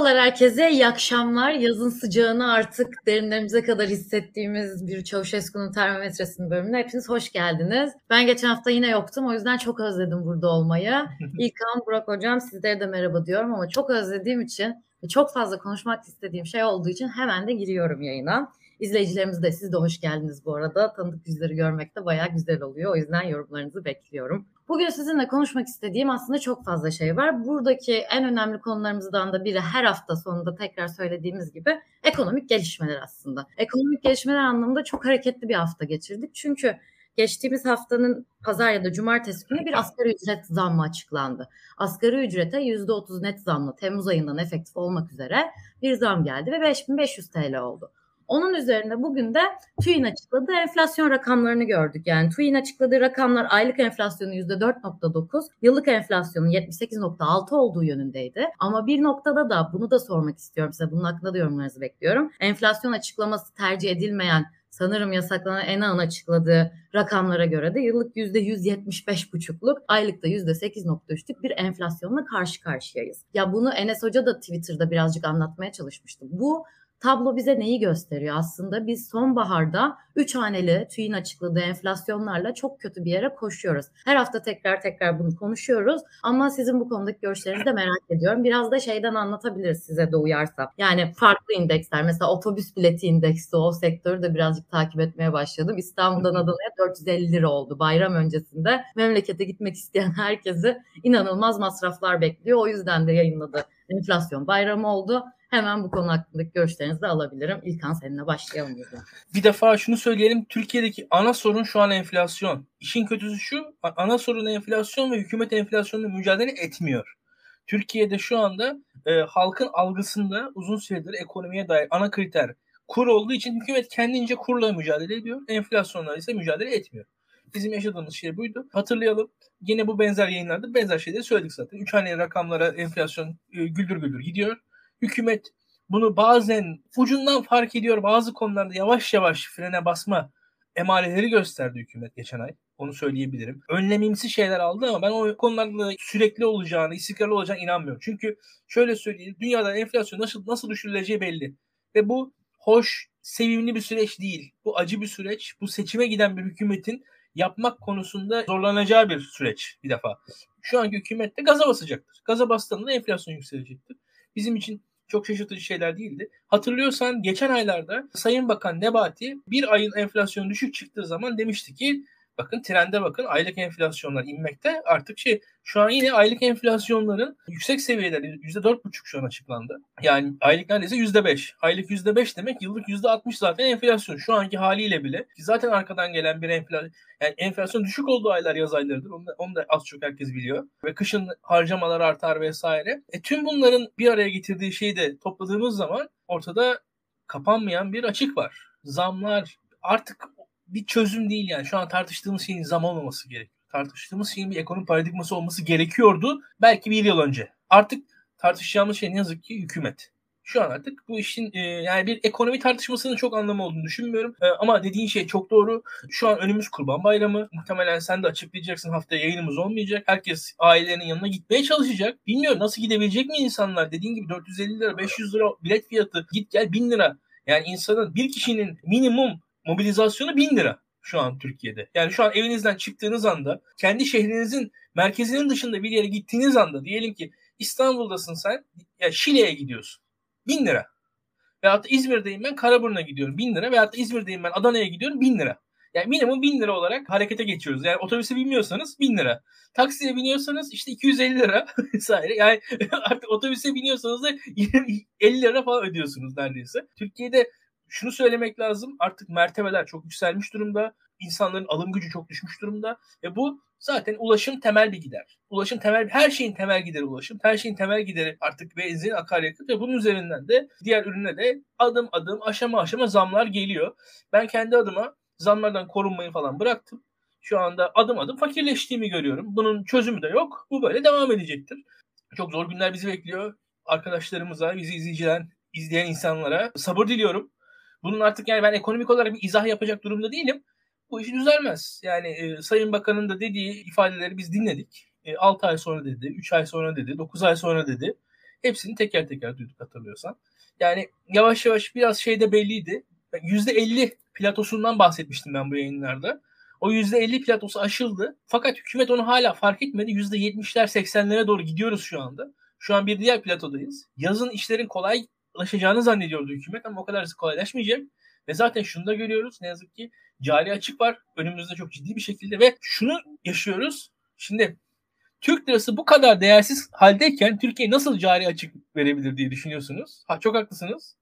Merhabalar herkese, iyi akşamlar. Yazın sıcağını artık derinlerimize kadar hissettiğimiz bir Çavuşesku'nun termometresinin bölümüne hepiniz hoş geldiniz. Ben geçen hafta yine yoktum, o yüzden çok özledim burada olmayı. İlkan, Burak Hocam sizlere de merhaba diyorum ama çok özlediğim için ve çok fazla konuşmak istediğim şey olduğu için hemen de giriyorum yayına. İzleyicilerimiz de siz de hoş geldiniz bu arada. Tanıdık yüzleri görmek de bayağı güzel oluyor. O yüzden yorumlarınızı bekliyorum. Bugün sizinle konuşmak istediğim aslında çok fazla şey var. Buradaki en önemli konularımızdan da biri her hafta sonunda tekrar söylediğimiz gibi ekonomik gelişmeler aslında. Ekonomik gelişmeler anlamında çok hareketli bir hafta geçirdik. Çünkü geçtiğimiz haftanın pazar ya da cumartesi günü bir asgari ücret zammı açıklandı. Asgari ücrete %30 net zamla Temmuz ayından efektif olmak üzere bir zam geldi ve 5500 TL oldu. Onun üzerinde bugün de TÜİ'nin açıkladığı enflasyon rakamlarını gördük. Yani TÜİ'nin açıkladığı rakamlar aylık enflasyonu %4.9, yıllık enflasyonun 78.6 olduğu yönündeydi. Ama bir noktada da bunu da sormak istiyorum size. Bunun hakkında da yorumlarınızı bekliyorum. Enflasyon açıklaması tercih edilmeyen sanırım yasaklanan ENA'nın açıkladığı rakamlara göre de yıllık %175,5'luk, aylıkta %8,3'lük bir enflasyonla karşı karşıyayız. Ya bunu Enes Hoca da Twitter'da birazcık anlatmaya çalışmıştı. Bu tablo bize neyi gösteriyor aslında? Biz sonbaharda 3 haneli TÜİ'nin açıkladığı enflasyonlarla çok kötü bir yere koşuyoruz. Her hafta tekrar tekrar bunu konuşuyoruz ama sizin bu konudaki görüşlerinizi de merak ediyorum. Biraz da şeyden anlatabiliriz size de uyarsa. Yani farklı indeksler mesela otobüs bileti indeksi o sektörü de birazcık takip etmeye başladım. İstanbul'dan Adana'ya 450 lira oldu bayram öncesinde. Memlekete gitmek isteyen herkesi inanılmaz masraflar bekliyor. O yüzden de yayınladı. Enflasyon bayramı oldu Hemen bu konu hakkındaki görüşlerinizi de alabilirim. İlkan seninle başlayalım. Bir defa şunu söyleyelim. Türkiye'deki ana sorun şu an enflasyon. İşin kötüsü şu. Ana sorun enflasyon ve hükümet enflasyonla mücadele etmiyor. Türkiye'de şu anda e, halkın algısında uzun süredir ekonomiye dair ana kriter kur olduğu için hükümet kendince kurla mücadele ediyor. Enflasyonla ise mücadele etmiyor. Bizim yaşadığımız şey buydu. Hatırlayalım. Yine bu benzer yayınlarda benzer şeyleri söyledik zaten. Üç haneli rakamlara enflasyon e, güldür güldür gidiyor hükümet bunu bazen ucundan fark ediyor. Bazı konularda yavaş yavaş frene basma emareleri gösterdi hükümet geçen ay. Onu söyleyebilirim. Önlemimsi şeyler aldı ama ben o konularda sürekli olacağını, istikrarlı olacağını inanmıyorum. Çünkü şöyle söyleyeyim. Dünyada enflasyon nasıl nasıl düşürüleceği belli. Ve bu hoş, sevimli bir süreç değil. Bu acı bir süreç. Bu seçime giden bir hükümetin yapmak konusunda zorlanacağı bir süreç bir defa. Şu anki hükümet de gaza basacaktır. Gaza bastığında enflasyon yükselecektir. Bizim için çok şaşırtıcı şeyler değildi. Hatırlıyorsan geçen aylarda Sayın Bakan Nebati bir ayın enflasyonu düşük çıktığı zaman demişti ki bakın trende bakın aylık enflasyonlar inmekte artık şey şu an yine aylık enflasyonların yüksek seviyeler %4,5 şu an açıklandı. Yani aylık neredeyse %5. Aylık %5 demek yıllık %60 zaten enflasyon. Şu anki haliyle bile ki zaten arkadan gelen bir enflasyon yani enflasyon düşük olduğu aylar yaz aylarıdır. Onu da, onu da az çok herkes biliyor. Ve kışın harcamalar artar vesaire. E, tüm bunların bir araya getirdiği şeyi de topladığımız zaman ortada kapanmayan bir açık var. Zamlar artık bir çözüm değil yani. Şu an tartıştığımız şeyin zam olmaması gerekiyor tartıştığımız şeyin bir ekonomi paradigması olması gerekiyordu. Belki bir yıl önce. Artık tartışacağımız şey ne yazık ki hükümet. Şu an artık bu işin e, yani bir ekonomi tartışmasının çok anlamı olduğunu düşünmüyorum. E, ama dediğin şey çok doğru. Şu an önümüz Kurban Bayramı. Muhtemelen sen de açıklayacaksın haftaya yayınımız olmayacak. Herkes ailelerinin yanına gitmeye çalışacak. Bilmiyorum nasıl gidebilecek mi insanlar? Dediğin gibi 450 lira, 500 lira bilet fiyatı. Git gel 1000 lira. Yani insanın bir kişinin minimum mobilizasyonu 1000 lira şu an Türkiye'de. Yani şu an evinizden çıktığınız anda kendi şehrinizin merkezinin dışında bir yere gittiğiniz anda diyelim ki İstanbul'dasın sen ya Şile'ye gidiyorsun. Bin lira. Veyahut da İzmir'deyim ben Karaburun'a gidiyorum bin lira. Veyahut da İzmir'deyim ben Adana'ya gidiyorum bin lira. Yani minimum bin lira olarak harekete geçiyoruz. Yani otobüse binmiyorsanız bin lira. Taksiye biniyorsanız işte 250 lira vesaire. Yani artık otobüse biniyorsanız da 50 lira falan ödüyorsunuz neredeyse. Türkiye'de şunu söylemek lazım. Artık mertebeler çok yükselmiş durumda. İnsanların alım gücü çok düşmüş durumda. Ve bu zaten ulaşım temel bir gider. Ulaşım temel her şeyin temel gideri ulaşım. Her şeyin temel gideri artık benzin, akaryakıt ve bunun üzerinden de diğer ürüne de adım adım aşama aşama zamlar geliyor. Ben kendi adıma zamlardan korunmayı falan bıraktım. Şu anda adım adım fakirleştiğimi görüyorum. Bunun çözümü de yok. Bu böyle devam edecektir. Çok zor günler bizi bekliyor. Arkadaşlarımıza, bizi izleyiciler, izleyen insanlara sabır diliyorum. Bunun artık yani ben ekonomik olarak bir izah yapacak durumda değilim. Bu iş düzelmez. Yani e, Sayın Bakan'ın da dediği ifadeleri biz dinledik. E, 6 ay sonra dedi, 3 ay sonra dedi, 9 ay sonra dedi. Hepsini teker teker duyduk hatırlıyorsan. Yani yavaş yavaş biraz şey de belliydi. %50 platosundan bahsetmiştim ben bu yayınlarda. O %50 platosu aşıldı. Fakat hükümet onu hala fark etmedi. %70'ler 80'lere doğru gidiyoruz şu anda. Şu an bir diğer platodayız. Yazın işlerin kolaylaşacağını zannediyordu hükümet ama o kadar kolaylaşmayacak. Ve zaten şunu da görüyoruz. Ne yazık ki cari açık var önümüzde çok ciddi bir şekilde ve şunu yaşıyoruz. Şimdi Türk lirası bu kadar değersiz haldeyken Türkiye nasıl cari açık verebilir diye düşünüyorsunuz. Ha çok haklısınız.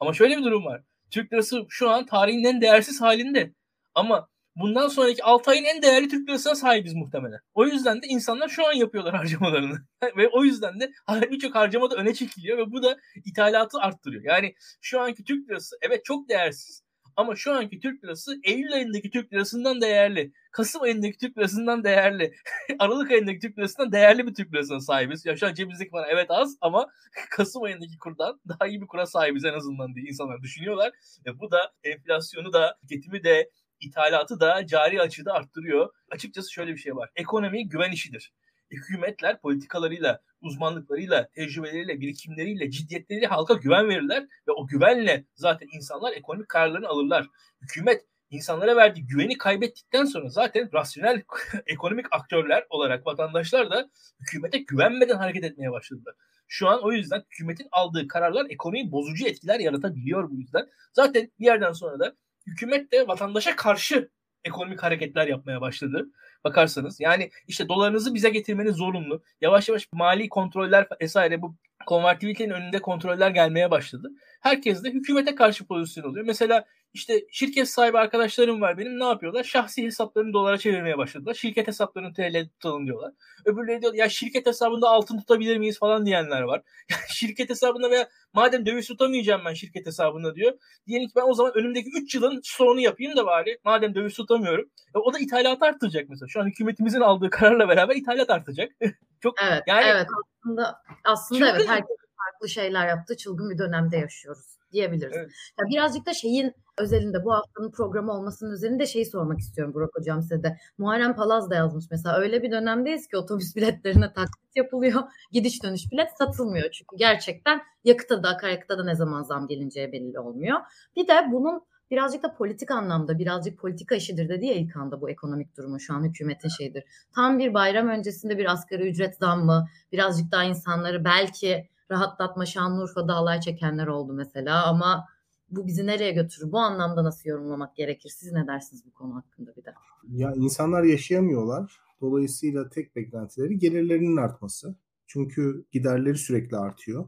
Ama şöyle bir durum var. Türk lirası şu an tarihin en değersiz halinde. Ama bundan sonraki 6 ayın en değerli Türk lirasına sahibiz muhtemelen. O yüzden de insanlar şu an yapıyorlar harcamalarını. ve o yüzden de birçok harcama da öne çekiliyor ve bu da ithalatı arttırıyor. Yani şu anki Türk lirası evet çok değersiz ama şu anki Türk lirası Eylül ayındaki Türk lirasından değerli. Kasım ayındaki Türk lirasından değerli. Aralık ayındaki Türk lirasından değerli bir Türk lirasına sahibiz. Ya şu an cebimizdeki para evet az ama Kasım ayındaki kurdan daha iyi bir kura sahibiz en azından diye insanlar düşünüyorlar. Ve bu da enflasyonu da, tüketimi de, ithalatı da cari açığı da arttırıyor. Açıkçası şöyle bir şey var. Ekonomi güven işidir. Hükümetler politikalarıyla, uzmanlıklarıyla, tecrübeleriyle, birikimleriyle, ciddiyetleriyle halka güven verirler ve o güvenle zaten insanlar ekonomik kararlarını alırlar. Hükümet insanlara verdiği güveni kaybettikten sonra zaten rasyonel ekonomik aktörler olarak vatandaşlar da hükümete güvenmeden hareket etmeye başladılar. Şu an o yüzden hükümetin aldığı kararlar ekonomiyi bozucu etkiler yaratabiliyor bu yüzden. Zaten bir yerden sonra da hükümet de vatandaşa karşı ekonomik hareketler yapmaya başladı. Bakarsanız yani işte dolarınızı bize getirmeniz zorunlu. Yavaş yavaş mali kontroller vesaire bu konvertibilitenin önünde kontroller gelmeye başladı. Herkes de hükümete karşı pozisyon oluyor. Mesela işte şirket sahibi arkadaşlarım var benim ne yapıyorlar? Şahsi hesaplarını dolara çevirmeye başladılar. Şirket hesaplarını TL tutalım diyorlar. Öbürleri diyor ya şirket hesabında altın tutabilir miyiz falan diyenler var. şirket hesabında veya madem döviz tutamayacağım ben şirket hesabında diyor. Diyelim ki ben o zaman önümdeki 3 yılın stoğunu yapayım da bari madem döviz tutamıyorum. E, o da ithalat artacak mesela. Şu an hükümetimizin aldığı kararla beraber ithalat artacak. Çok evet, yani evet aslında aslında evet herkes farklı şeyler yaptı. Çılgın bir dönemde yaşıyoruz diyebiliriz. Evet. Ya birazcık da şeyin özelinde bu haftanın programı olmasının üzerinde şeyi sormak istiyorum Burak Hocam size de. Muharrem Palaz da yazmış mesela öyle bir dönemdeyiz ki otobüs biletlerine taklit yapılıyor. Gidiş dönüş bilet satılmıyor çünkü gerçekten yakıta da akaryakıta da ne zaman zam gelineceği belli olmuyor. Bir de bunun birazcık da politik anlamda birazcık politika işidir dedi ya ilk anda bu ekonomik durumu şu an hükümetin şeyidir. Tam bir bayram öncesinde bir asgari ücret zammı birazcık daha insanları belki rahatlatma Şanlıurfa'da alay çekenler oldu mesela ama bu bizi nereye götürür? Bu anlamda nasıl yorumlamak gerekir? Siz ne dersiniz bu konu hakkında bir de? Ya insanlar yaşayamıyorlar. Dolayısıyla tek beklentileri gelirlerinin artması. Çünkü giderleri sürekli artıyor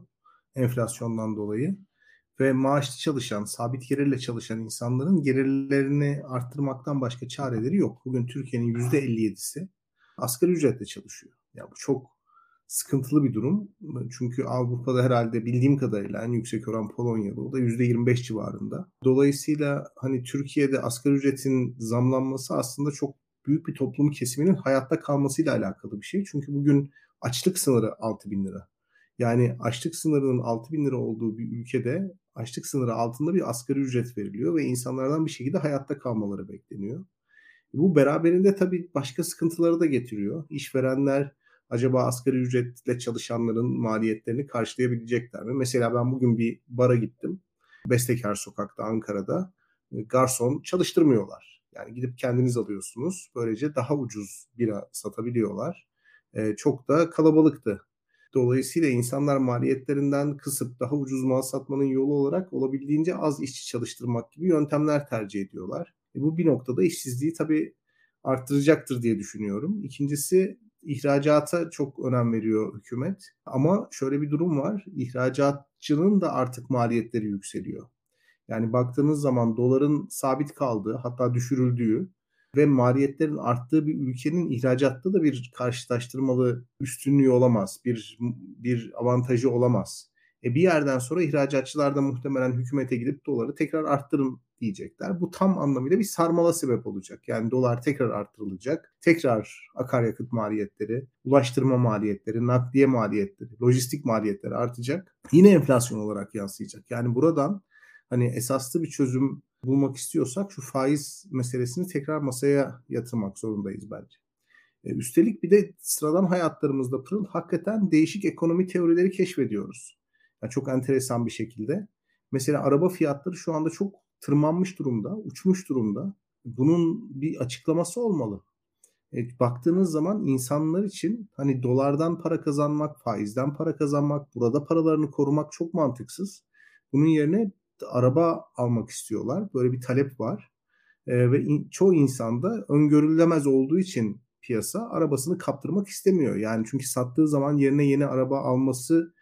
enflasyondan dolayı ve maaşlı çalışan, sabit gelirle çalışan insanların gelirlerini arttırmaktan başka çareleri yok. Bugün Türkiye'nin %57'si asgari ücretle çalışıyor. Ya bu çok sıkıntılı bir durum. Çünkü Avrupa'da herhalde bildiğim kadarıyla en yüksek oran Polonya'da. O da %25 civarında. Dolayısıyla hani Türkiye'de asgari ücretin zamlanması aslında çok büyük bir toplum kesiminin hayatta kalmasıyla alakalı bir şey. Çünkü bugün açlık sınırı 6 bin lira. Yani açlık sınırının 6 bin lira olduğu bir ülkede açlık sınırı altında bir asgari ücret veriliyor ve insanlardan bir şekilde hayatta kalmaları bekleniyor. Bu beraberinde tabii başka sıkıntıları da getiriyor. İşverenler acaba asgari ücretle çalışanların maliyetlerini karşılayabilecekler mi? Mesela ben bugün bir bara gittim. Bestekar Sokak'ta Ankara'da. E, garson çalıştırmıyorlar. Yani gidip kendiniz alıyorsunuz. Böylece daha ucuz bira satabiliyorlar. Ee, çok da kalabalıktı. Dolayısıyla insanlar maliyetlerinden kısıp daha ucuz mal satmanın yolu olarak olabildiğince az işçi çalıştırmak gibi yöntemler tercih ediyorlar. E bu bir noktada işsizliği tabii arttıracaktır diye düşünüyorum. İkincisi İhracata çok önem veriyor hükümet. Ama şöyle bir durum var. İhracatçının da artık maliyetleri yükseliyor. Yani baktığınız zaman doların sabit kaldığı hatta düşürüldüğü ve maliyetlerin arttığı bir ülkenin ihracatta da bir karşılaştırmalı üstünlüğü olamaz. Bir bir avantajı olamaz. E bir yerden sonra ihracatçılar da muhtemelen hükümete gidip doları tekrar arttırın diyecekler. Bu tam anlamıyla bir sarmala sebep olacak. Yani dolar tekrar arttırılacak. Tekrar akaryakıt maliyetleri, ulaştırma maliyetleri, nakliye maliyetleri, lojistik maliyetleri artacak. Yine enflasyon olarak yansıyacak. Yani buradan hani esaslı bir çözüm bulmak istiyorsak şu faiz meselesini tekrar masaya yatırmak zorundayız bence. E, üstelik bir de sıradan hayatlarımızda pırıl hakikaten değişik ekonomi teorileri keşfediyoruz. Yani çok enteresan bir şekilde. Mesela araba fiyatları şu anda çok tırmanmış durumda, uçmuş durumda. Bunun bir açıklaması olmalı. E, baktığınız zaman insanlar için hani dolardan para kazanmak, faizden para kazanmak, burada paralarını korumak çok mantıksız. Bunun yerine araba almak istiyorlar. Böyle bir talep var. E, ve in, çoğu insanda öngörülemez olduğu için piyasa arabasını kaptırmak istemiyor. Yani çünkü sattığı zaman yerine yeni araba alması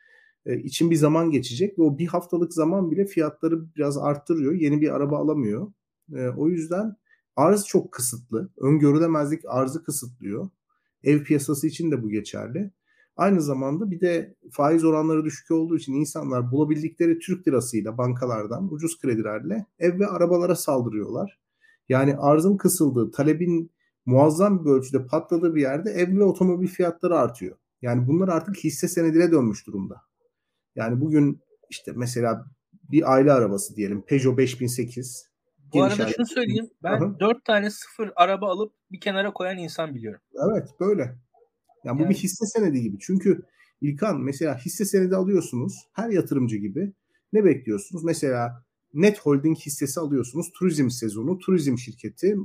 için bir zaman geçecek ve o bir haftalık zaman bile fiyatları biraz arttırıyor. Yeni bir araba alamıyor. E, o yüzden arz çok kısıtlı. Öngörülemezlik arzı kısıtlıyor. Ev piyasası için de bu geçerli. Aynı zamanda bir de faiz oranları düşük olduğu için insanlar bulabildikleri Türk lirasıyla bankalardan ucuz kredilerle ev ve arabalara saldırıyorlar. Yani arzın kısıldığı, talebin muazzam bir ölçüde patladığı bir yerde ev ve otomobil fiyatları artıyor. Yani bunlar artık hisse senedine dönmüş durumda. Yani bugün işte mesela bir aile arabası diyelim Peugeot 5008. Bu arada aile. şunu söyleyeyim. Ben Aha. 4 tane sıfır araba alıp bir kenara koyan insan biliyorum. Evet böyle. Yani, yani bu bir hisse senedi gibi. Çünkü İlkan mesela hisse senedi alıyorsunuz. Her yatırımcı gibi. Ne bekliyorsunuz? Mesela Net Holding hissesi alıyorsunuz. Turizm sezonu, turizm şirketi,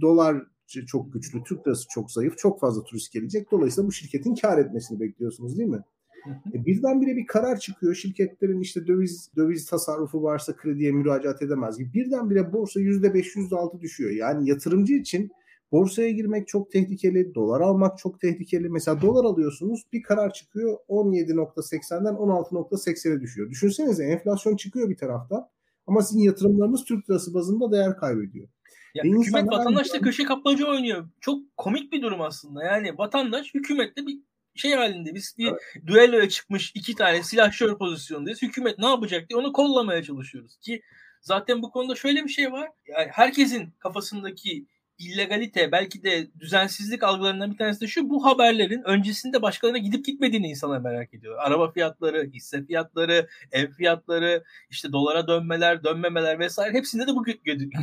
dolar çok güçlü, Türk lirası çok zayıf, çok fazla turist gelecek. Dolayısıyla bu şirketin kar etmesini bekliyorsunuz değil mi? E birdenbire bir karar çıkıyor. Şirketlerin işte döviz döviz tasarrufu varsa krediye müracaat edemez gibi. Birdenbire borsa %5, %6 düşüyor. Yani yatırımcı için borsaya girmek çok tehlikeli, dolar almak çok tehlikeli. Mesela dolar alıyorsunuz bir karar çıkıyor 17.80'den 16.80'e düşüyor. Düşünsenize enflasyon çıkıyor bir tarafta ama sizin yatırımlarınız Türk lirası bazında değer kaybediyor. Ya Ve hükümet vatandaşla köşe kapmaca oynuyor. Çok komik bir durum aslında. Yani vatandaş hükümetle bir şey halinde biz bir evet. düelloya çıkmış iki tane silahşör pozisyondayız. Hükümet ne yapacak diye onu kollamaya çalışıyoruz ki zaten bu konuda şöyle bir şey var. Yani herkesin kafasındaki illegalite belki de düzensizlik algılarından bir tanesi de şu bu haberlerin öncesinde başkalarına gidip gitmediğini insanlar merak ediyor. Araba fiyatları, hisse fiyatları, ev fiyatları, işte dolara dönmeler, dönmemeler vesaire hepsinde de bu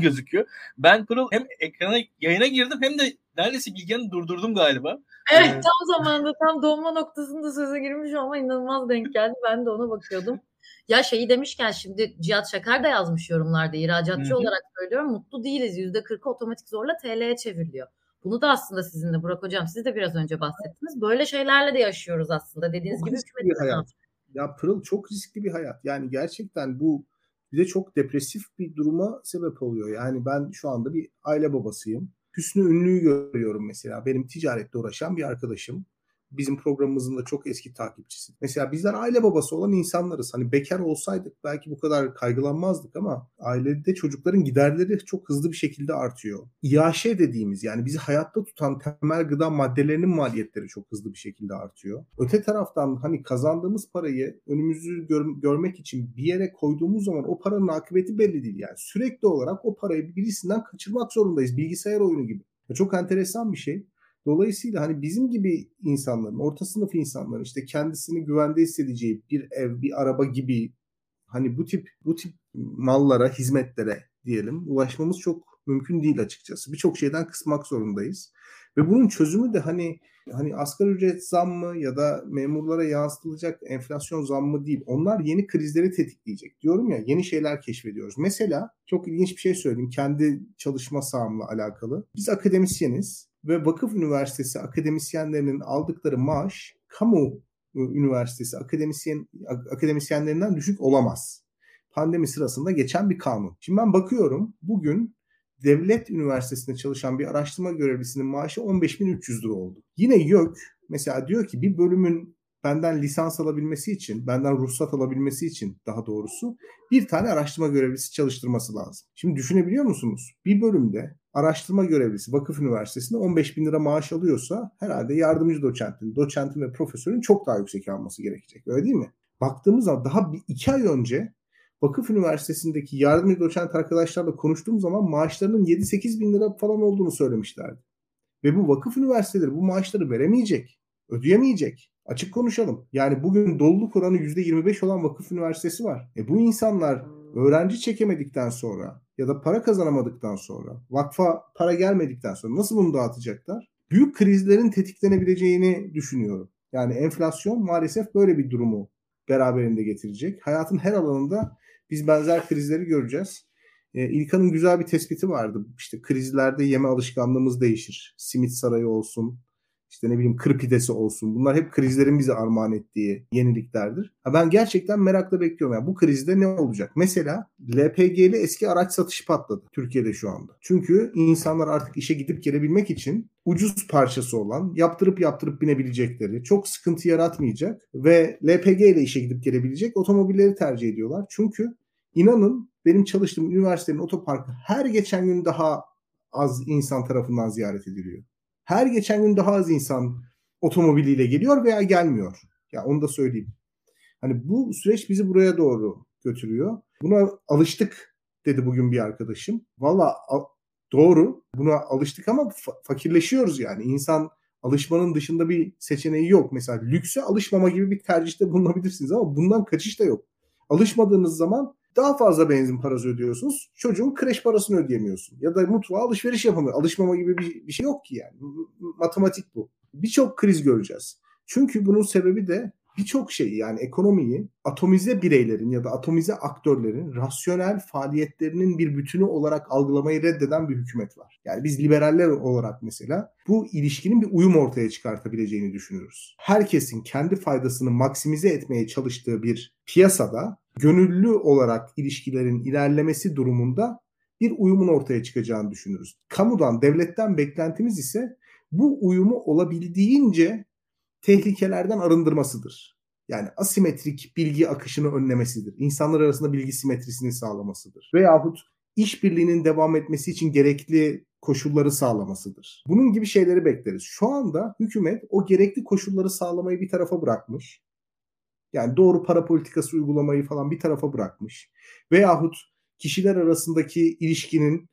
gözüküyor. Ben Pırıl hem ekrana yayına girdim hem de neredeyse bilgiyi durdurdum galiba. Evet ee, tam zamanda tam doğma noktasında söze girmiş ama inanılmaz denk geldi. Ben de ona bakıyordum. Ya şeyi demişken şimdi Cihat Şakar da yazmış yorumlarda ihracatçı Hı-hı. olarak söylüyorum. Mutlu değiliz. %40'ı otomatik zorla TL'ye çevriliyor. Bunu da aslında sizinle Burak Hocam siz de biraz önce bahsettiniz. Böyle şeylerle de yaşıyoruz aslında. Dediğiniz çok gibi bir hayat. Ya Pırıl çok riskli bir hayat. Yani gerçekten bu bize çok depresif bir duruma sebep oluyor. Yani ben şu anda bir aile babasıyım. Hüsnü Ünlü'yü görüyorum mesela. Benim ticarette uğraşan bir arkadaşım bizim programımızın da çok eski takipçisi. Mesela bizler aile babası olan insanlarız. Hani bekar olsaydık belki bu kadar kaygılanmazdık ama ailede çocukların giderleri çok hızlı bir şekilde artıyor. İAŞ dediğimiz yani bizi hayatta tutan temel gıda maddelerinin maliyetleri çok hızlı bir şekilde artıyor. Öte taraftan hani kazandığımız parayı önümüzü gör- görmek için bir yere koyduğumuz zaman o paranın akıbeti belli değil. Yani sürekli olarak o parayı birisinden kaçırmak zorundayız. Bilgisayar oyunu gibi. Çok enteresan bir şey. Dolayısıyla hani bizim gibi insanların, orta sınıf insanların işte kendisini güvende hissedeceği bir ev, bir araba gibi hani bu tip bu tip mallara, hizmetlere diyelim ulaşmamız çok mümkün değil açıkçası. Birçok şeyden kısmak zorundayız. Ve bunun çözümü de hani hani asgari ücret zammı ya da memurlara yansıtılacak enflasyon zammı değil. Onlar yeni krizleri tetikleyecek. Diyorum ya yeni şeyler keşfediyoruz. Mesela çok ilginç bir şey söyleyeyim kendi çalışma sahamla alakalı. Biz akademisyeniz ve vakıf üniversitesi akademisyenlerinin aldıkları maaş kamu e, üniversitesi akademisyen akademisyenlerinden düşük olamaz. Pandemi sırasında geçen bir kanun. Şimdi ben bakıyorum bugün devlet üniversitesinde çalışan bir araştırma görevlisinin maaşı 15.300 lira oldu. Yine YÖK mesela diyor ki bir bölümün benden lisans alabilmesi için, benden ruhsat alabilmesi için daha doğrusu bir tane araştırma görevlisi çalıştırması lazım. Şimdi düşünebiliyor musunuz? Bir bölümde araştırma görevlisi Vakıf Üniversitesi'nde 15 bin lira maaş alıyorsa herhalde yardımcı doçentin, doçentin ve profesörün çok daha yüksek alması gerekecek. Öyle değil mi? Baktığımız zaman daha bir iki ay önce Vakıf Üniversitesi'ndeki yardımcı doçent arkadaşlarla konuştuğum zaman maaşlarının 7-8 bin lira falan olduğunu söylemişlerdi. Ve bu vakıf üniversiteleri bu maaşları veremeyecek, ödeyemeyecek. Açık konuşalım. Yani bugün doluluk oranı %25 olan vakıf üniversitesi var. E bu insanlar öğrenci çekemedikten sonra ya da para kazanamadıktan sonra, vakfa para gelmedikten sonra nasıl bunu dağıtacaklar? büyük krizlerin tetiklenebileceğini düşünüyorum. Yani enflasyon maalesef böyle bir durumu beraberinde getirecek. Hayatın her alanında biz benzer krizleri göreceğiz. E, İlkan'ın güzel bir tespiti vardı. İşte krizlerde yeme alışkanlığımız değişir. Simit sarayı olsun, işte ne bileyim kır pidesi olsun. Bunlar hep krizlerin bize armağan ettiği yeniliklerdir. Ha ben gerçekten merakla bekliyorum. Yani bu krizde ne olacak? Mesela LPG'li eski araç satışı patladı Türkiye'de şu anda. Çünkü insanlar artık işe gidip gelebilmek için ucuz parçası olan, yaptırıp yaptırıp binebilecekleri, çok sıkıntı yaratmayacak ve LPG ile işe gidip gelebilecek otomobilleri tercih ediyorlar. Çünkü inanın benim çalıştığım üniversitenin otoparkı her geçen gün daha az insan tarafından ziyaret ediliyor. Her geçen gün daha az insan otomobiliyle geliyor veya gelmiyor. Ya onu da söyleyeyim. Hani bu süreç bizi buraya doğru götürüyor. Buna alıştık dedi bugün bir arkadaşım. Valla doğru buna alıştık ama fa- fakirleşiyoruz yani. İnsan alışmanın dışında bir seçeneği yok. Mesela lükse alışmama gibi bir tercihte bulunabilirsiniz ama bundan kaçış da yok. Alışmadığınız zaman daha fazla benzin parası ödüyorsunuz. Çocuğun kreş parasını ödeyemiyorsun. Ya da mutfağa alışveriş yapamıyor. Alışmama gibi bir, bir şey yok ki yani. Matematik bu. Birçok kriz göreceğiz. Çünkü bunun sebebi de birçok şeyi yani ekonomiyi atomize bireylerin ya da atomize aktörlerin rasyonel faaliyetlerinin bir bütünü olarak algılamayı reddeden bir hükümet var. Yani biz liberaller olarak mesela bu ilişkinin bir uyum ortaya çıkartabileceğini düşünüyoruz. Herkesin kendi faydasını maksimize etmeye çalıştığı bir piyasada gönüllü olarak ilişkilerin ilerlemesi durumunda bir uyumun ortaya çıkacağını düşünürüz. Kamudan, devletten beklentimiz ise bu uyumu olabildiğince tehlikelerden arındırmasıdır. Yani asimetrik bilgi akışını önlemesidir. İnsanlar arasında bilgi simetrisini sağlamasıdır. Veyahut işbirliğinin devam etmesi için gerekli koşulları sağlamasıdır. Bunun gibi şeyleri bekleriz. Şu anda hükümet o gerekli koşulları sağlamayı bir tarafa bırakmış. Yani doğru para politikası uygulamayı falan bir tarafa bırakmış. Veyahut kişiler arasındaki ilişkinin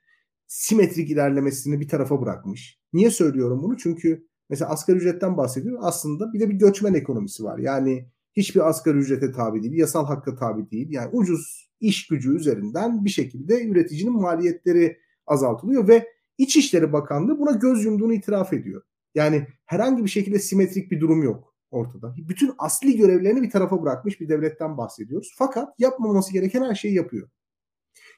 simetrik ilerlemesini bir tarafa bırakmış. Niye söylüyorum bunu? Çünkü mesela asgari ücretten bahsediyor. Aslında bir de bir göçmen ekonomisi var. Yani hiçbir asgari ücrete tabi değil, yasal hakka tabi değil. Yani ucuz iş gücü üzerinden bir şekilde üreticinin maliyetleri azaltılıyor ve İçişleri Bakanlığı buna göz yumduğunu itiraf ediyor. Yani herhangi bir şekilde simetrik bir durum yok ortada. Bütün asli görevlerini bir tarafa bırakmış bir devletten bahsediyoruz. Fakat yapmaması gereken her şeyi yapıyor.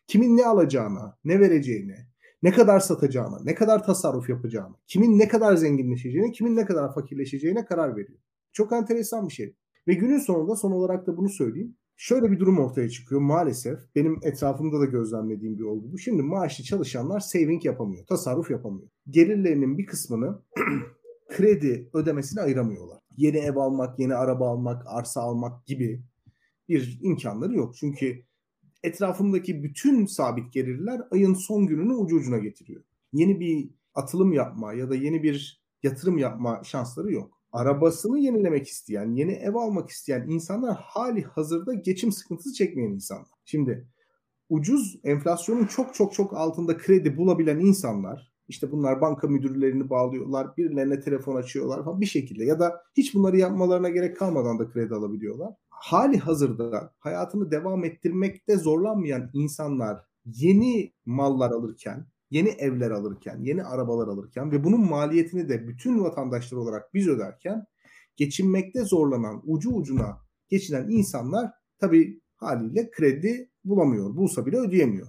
Kimin ne alacağına, ne vereceğine, ne kadar satacağına, ne kadar tasarruf yapacağına, kimin ne kadar zenginleşeceğine, kimin ne kadar fakirleşeceğine karar veriyor. Çok enteresan bir şey. Ve günün sonunda son olarak da bunu söyleyeyim. Şöyle bir durum ortaya çıkıyor maalesef. Benim etrafımda da gözlemlediğim bir olgu bu. Şimdi maaşlı çalışanlar saving yapamıyor, tasarruf yapamıyor. Gelirlerinin bir kısmını kredi ödemesine ayıramıyorlar. Yeni ev almak, yeni araba almak, arsa almak gibi bir imkanları yok. Çünkü etrafındaki bütün sabit gelirler ayın son gününü ucu ucuna getiriyor. Yeni bir atılım yapma ya da yeni bir yatırım yapma şansları yok. Arabasını yenilemek isteyen, yeni ev almak isteyen insanlar hali hazırda geçim sıkıntısı çekmeyen insanlar. Şimdi ucuz enflasyonun çok çok çok altında kredi bulabilen insanlar işte bunlar banka müdürlerini bağlıyorlar, birilerine telefon açıyorlar falan bir şekilde ya da hiç bunları yapmalarına gerek kalmadan da kredi alabiliyorlar. Hali hazırda hayatını devam ettirmekte zorlanmayan insanlar yeni mallar alırken, yeni evler alırken, yeni arabalar alırken ve bunun maliyetini de bütün vatandaşlar olarak biz öderken geçinmekte zorlanan, ucu ucuna geçinen insanlar tabii haliyle kredi bulamıyor. Bulsa bile ödeyemiyor.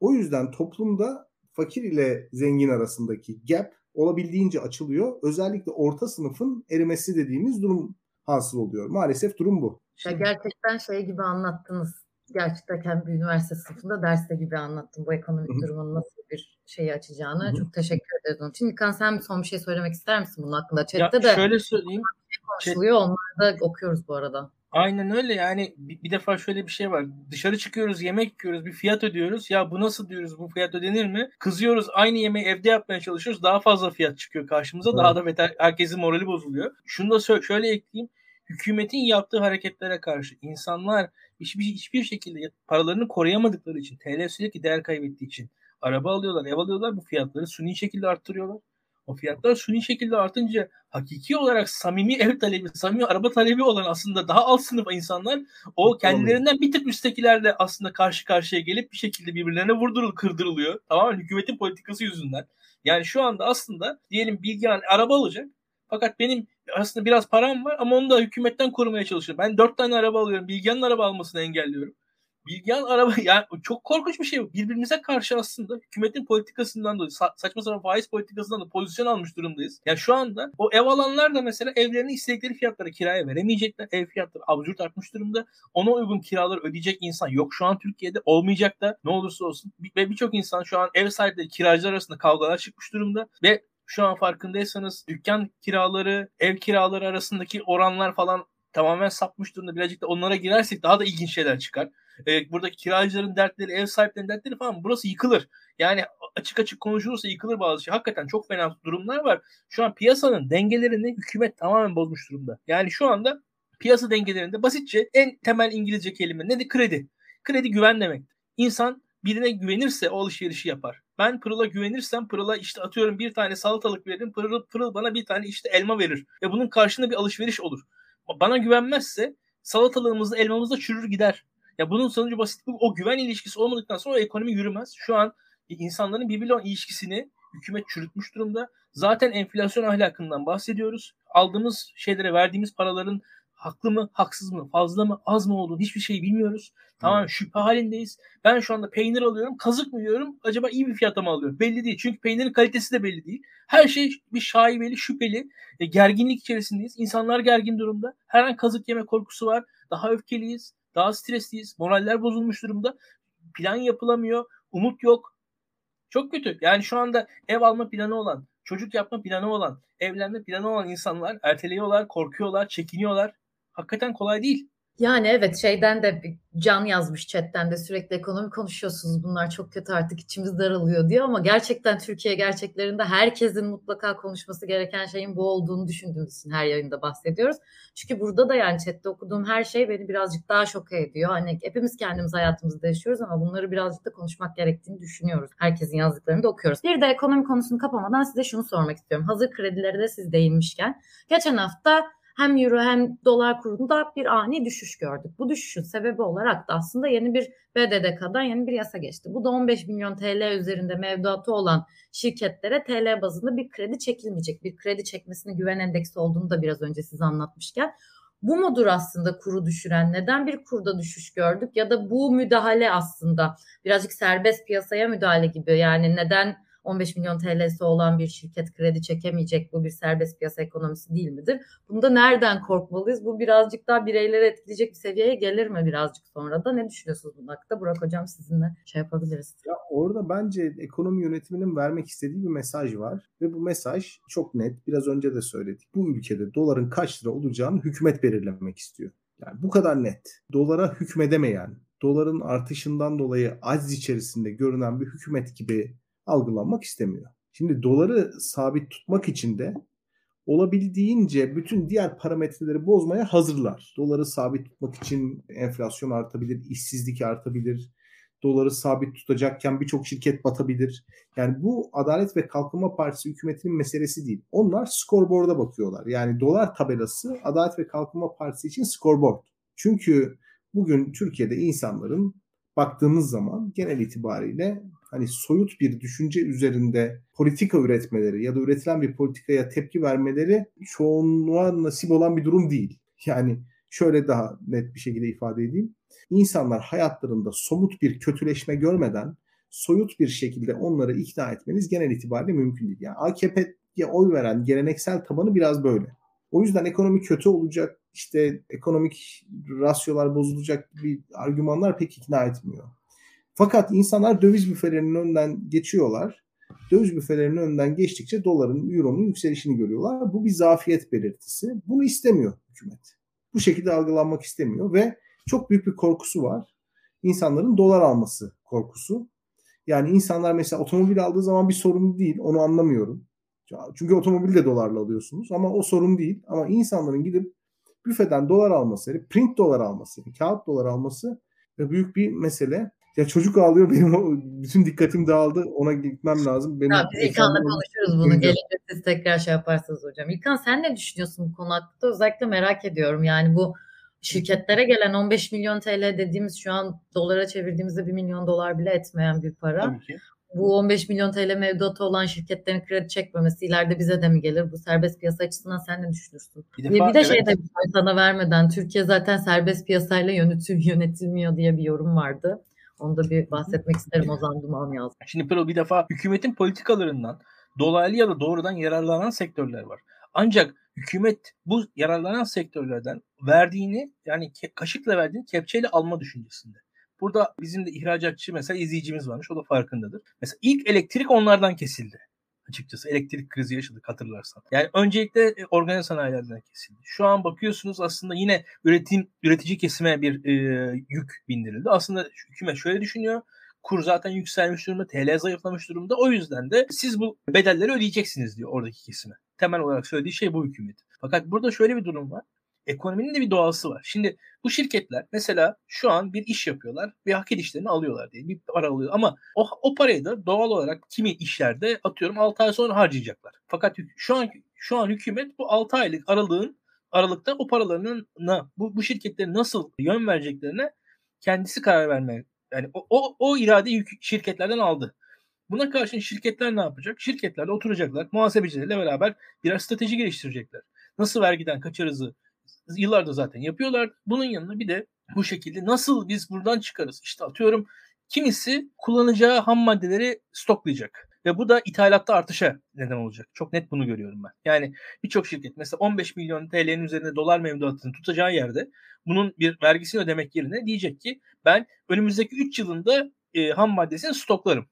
O yüzden toplumda fakir ile zengin arasındaki gap olabildiğince açılıyor. Özellikle orta sınıfın erimesi dediğimiz durum hasıl oluyor. Maalesef durum bu. Ya gerçekten şey gibi anlattınız. Gerçekten bir üniversite sınıfında derste gibi anlattım bu ekonomik Hı-hı. durumun nasıl bir şeyi açacağını. Hı-hı. Çok teşekkür ederim onun için. İlkan sen son bir şey söylemek ister misin bunun hakkında? Chat'te de şöyle söyleyeyim. Şey konuşuluyor. Onları da okuyoruz bu arada. Aynen öyle yani bir, bir defa şöyle bir şey var. Dışarı çıkıyoruz yemek yiyoruz bir fiyat ödüyoruz. Ya bu nasıl diyoruz bu fiyat ödenir mi? Kızıyoruz aynı yemeği evde yapmaya çalışıyoruz. Daha fazla fiyat çıkıyor karşımıza. Evet. Daha da beter herkesin morali bozuluyor. Şunu da şö- şöyle ekleyeyim. Hükümetin yaptığı hareketlere karşı insanlar hiçbir, hiçbir şekilde paralarını koruyamadıkları için TL sürekli değer kaybettiği için araba alıyorlar, ev alıyorlar bu fiyatları suni şekilde arttırıyorlar. O fiyatlar suni şekilde artınca hakiki olarak samimi ev talebi, samimi araba talebi olan aslında daha alt sınıf insanlar o kendilerinden bir tık üsttekilerle aslında karşı karşıya gelip bir şekilde birbirlerine vurdurul, kırdırılıyor. Tamamen hükümetin politikası yüzünden. Yani şu anda aslında diyelim Bilgehan araba alacak. Fakat benim aslında biraz param var ama onu da hükümetten korumaya çalışıyorum. Ben dört tane araba alıyorum. Bilgehan'ın araba almasını engelliyorum. Bilgehan araba yani çok korkunç bir şey. Birbirimize karşı aslında hükümetin politikasından dolayı sa- saçma sapan faiz politikasından da pozisyon almış durumdayız. Yani şu anda o ev alanlar da mesela evlerini istedikleri fiyatlara kiraya veremeyecekler. Ev fiyatları absürt artmış durumda. Ona uygun kiraları ödeyecek insan yok şu an Türkiye'de olmayacak da ne olursa olsun. Ve birçok insan şu an ev sahipleri kiracılar arasında kavgalar çıkmış durumda ve şu an farkındaysanız dükkan kiraları, ev kiraları arasındaki oranlar falan tamamen sapmış durumda. Birazcık da onlara girersek daha da ilginç şeyler çıkar. Ee, buradaki kiracıların dertleri, ev sahiplerinin dertleri falan burası yıkılır. Yani açık açık konuşulursa yıkılır bazı şey. Hakikaten çok fena durumlar var. Şu an piyasanın dengelerini hükümet tamamen bozmuş durumda. Yani şu anda piyasa dengelerinde basitçe en temel İngilizce kelime nedir? Kredi. Kredi güven demek. İnsan birine güvenirse o alışverişi yapar. Ben Pırıl'a güvenirsem Pırıl'a işte atıyorum bir tane salatalık veririm. Pırıl, Pırıl bana bir tane işte elma verir. Ve bunun karşında bir alışveriş olur. Bana güvenmezse salatalığımızda elmamızda çürür gider. Ya bunun sonucu basit o güven ilişkisi olmadıktan sonra o ekonomi yürümez. Şu an insanların birbiriyle olan ilişkisini hükümet çürütmüş durumda. Zaten enflasyon ahlakından bahsediyoruz. Aldığımız şeylere verdiğimiz paraların haklı mı, haksız mı, fazla mı, az mı olduğunu hiçbir şey bilmiyoruz. Tamam hmm. şüphe halindeyiz. Ben şu anda peynir alıyorum, kazık mı yiyorum? Acaba iyi bir fiyata mı alıyorum? Belli değil. Çünkü peynirin kalitesi de belli değil. Her şey bir şaibeli, şüpheli. E, gerginlik içerisindeyiz. İnsanlar gergin durumda. Her an kazık yeme korkusu var. Daha öfkeliyiz. Daha stresliyiz. Moraller bozulmuş durumda. Plan yapılamıyor. Umut yok. Çok kötü. Yani şu anda ev alma planı olan, çocuk yapma planı olan, evlenme planı olan insanlar erteliyorlar, korkuyorlar, çekiniyorlar. Hakikaten kolay değil. Yani evet şeyden de Can yazmış chatten de sürekli ekonomi konuşuyorsunuz bunlar çok kötü artık içimiz daralıyor diyor ama gerçekten Türkiye gerçeklerinde herkesin mutlaka konuşması gereken şeyin bu olduğunu düşündüğümüz için her yayında bahsediyoruz. Çünkü burada da yani chatte okuduğum her şey beni birazcık daha şok ediyor. Hani hepimiz kendimiz hayatımızda yaşıyoruz ama bunları birazcık da konuşmak gerektiğini düşünüyoruz. Herkesin yazdıklarını da okuyoruz. Bir de ekonomi konusunu kapamadan size şunu sormak istiyorum. Hazır kredileri de siz değinmişken. Geçen hafta hem euro hem dolar kurunda bir ani düşüş gördük. Bu düşüşün sebebi olarak da aslında yeni bir BDDK'dan yeni bir yasa geçti. Bu da 15 milyon TL üzerinde mevduatı olan şirketlere TL bazında bir kredi çekilmeyecek. Bir kredi çekmesine güven endeksi olduğunu da biraz önce size anlatmışken. Bu mudur aslında kuru düşüren? Neden bir kurda düşüş gördük? Ya da bu müdahale aslında birazcık serbest piyasaya müdahale gibi. Yani neden 15 milyon TL'si olan bir şirket kredi çekemeyecek bu bir serbest piyasa ekonomisi değil midir? Bunda nereden korkmalıyız? Bu birazcık daha bireyleri etkileyecek bir seviyeye gelir mi birazcık sonra da? Ne düşünüyorsunuz bunun hakkında? Burak Hocam sizinle şey yapabiliriz. Ya orada bence ekonomi yönetiminin vermek istediği bir mesaj var ve bu mesaj çok net. Biraz önce de söyledik. Bu ülkede doların kaç lira olacağını hükümet belirlemek istiyor. Yani bu kadar net. Dolara hükmedemeyen, doların artışından dolayı aciz içerisinde görünen bir hükümet gibi algılanmak istemiyor. Şimdi doları sabit tutmak için de olabildiğince bütün diğer parametreleri bozmaya hazırlar. Doları sabit tutmak için enflasyon artabilir, işsizlik artabilir, doları sabit tutacakken birçok şirket batabilir. Yani bu Adalet ve Kalkınma Partisi hükümetinin meselesi değil. Onlar scoreboard'a bakıyorlar. Yani dolar tabelası Adalet ve Kalkınma Partisi için scoreboard. Çünkü bugün Türkiye'de insanların baktığımız zaman genel itibariyle hani soyut bir düşünce üzerinde politika üretmeleri ya da üretilen bir politikaya tepki vermeleri çoğunluğa nasip olan bir durum değil. Yani şöyle daha net bir şekilde ifade edeyim. İnsanlar hayatlarında somut bir kötüleşme görmeden soyut bir şekilde onları ikna etmeniz genel itibariyle mümkün değil. Yani AKP'ye oy veren geleneksel tabanı biraz böyle. O yüzden ekonomi kötü olacak, işte ekonomik rasyolar bozulacak bir argümanlar pek ikna etmiyor. Fakat insanlar döviz büfelerinin önünden geçiyorlar. Döviz büfelerinin önünden geçtikçe doların, euronun yükselişini görüyorlar. Bu bir zafiyet belirtisi. Bunu istemiyor hükümet. Bu şekilde algılanmak istemiyor ve çok büyük bir korkusu var. İnsanların dolar alması korkusu. Yani insanlar mesela otomobil aldığı zaman bir sorun değil. Onu anlamıyorum. Çünkü otomobil de dolarla alıyorsunuz ama o sorun değil. Ama insanların gidip büfeden dolar alması, print dolar alması, kağıt dolar alması büyük bir mesele. Ya çocuk ağlıyor benim bütün dikkatim dağıldı. Ona gitmem lazım. Benim ya biz İlkan'la konuşuruz bunu. Gelince siz tekrar şey yaparsınız hocam. İlkan sen ne düşünüyorsun bu konu hakkında? Özellikle merak ediyorum. Yani bu şirketlere gelen 15 milyon TL dediğimiz şu an dolara çevirdiğimizde 1 milyon dolar bile etmeyen bir para. Tabii ki. Bu 15 milyon TL mevduatı olan şirketlerin kredi çekmemesi ileride bize de mi gelir? Bu serbest piyasa açısından sen ne düşünürsün? Bir, defa, bir de evet. şey de sana vermeden Türkiye zaten serbest piyasayla yönetim, yönetilmiyor diye bir yorum vardı. Onu da bir bahsetmek isterim Ozan Duman yazdı. Şimdi Pırıl bir defa hükümetin politikalarından dolaylı ya da doğrudan yararlanan sektörler var. Ancak hükümet bu yararlanan sektörlerden verdiğini yani kaşıkla verdiğini kepçeyle alma düşüncesinde. Burada bizim de ihracatçı mesela izleyicimiz varmış. O da farkındadır. Mesela ilk elektrik onlardan kesildi. Açıkçası elektrik krizi yaşadık hatırlarsan. Yani öncelikle e, organize sanayilerden kesildi. Şu an bakıyorsunuz aslında yine üretim üretici kesime bir e, yük bindirildi. Aslında hükümet şöyle düşünüyor. Kur zaten yükselmiş durumda, TL zayıflamış durumda. O yüzden de siz bu bedelleri ödeyeceksiniz diyor oradaki kesime. Temel olarak söylediği şey bu hükümet. Fakat burada şöyle bir durum var ekonominin de bir doğası var. Şimdi bu şirketler mesela şu an bir iş yapıyorlar ve hak edişlerini alıyorlar diye bir para alıyor. Ama o, o parayı da doğal olarak kimi işlerde atıyorum 6 ay sonra harcayacaklar. Fakat şu an şu an hükümet bu 6 aylık aralığın aralıkta o paralarının bu, bu şirketlerin nasıl yön vereceklerine kendisi karar vermeye yani o, o, o iradeyi şirketlerden aldı. Buna karşın şirketler ne yapacak? Şirketlerle oturacaklar. Muhasebecilerle beraber birer strateji geliştirecekler. Nasıl vergiden kaçarızı yıllarda zaten yapıyorlar. Bunun yanında bir de bu şekilde nasıl biz buradan çıkarız? İşte atıyorum kimisi kullanacağı ham maddeleri stoklayacak. Ve bu da ithalatta artışa neden olacak. Çok net bunu görüyorum ben. Yani birçok şirket mesela 15 milyon TL'nin üzerinde dolar mevduatını tutacağı yerde bunun bir vergisini ödemek yerine diyecek ki ben önümüzdeki 3 yılında e, ham maddesini stoklarım.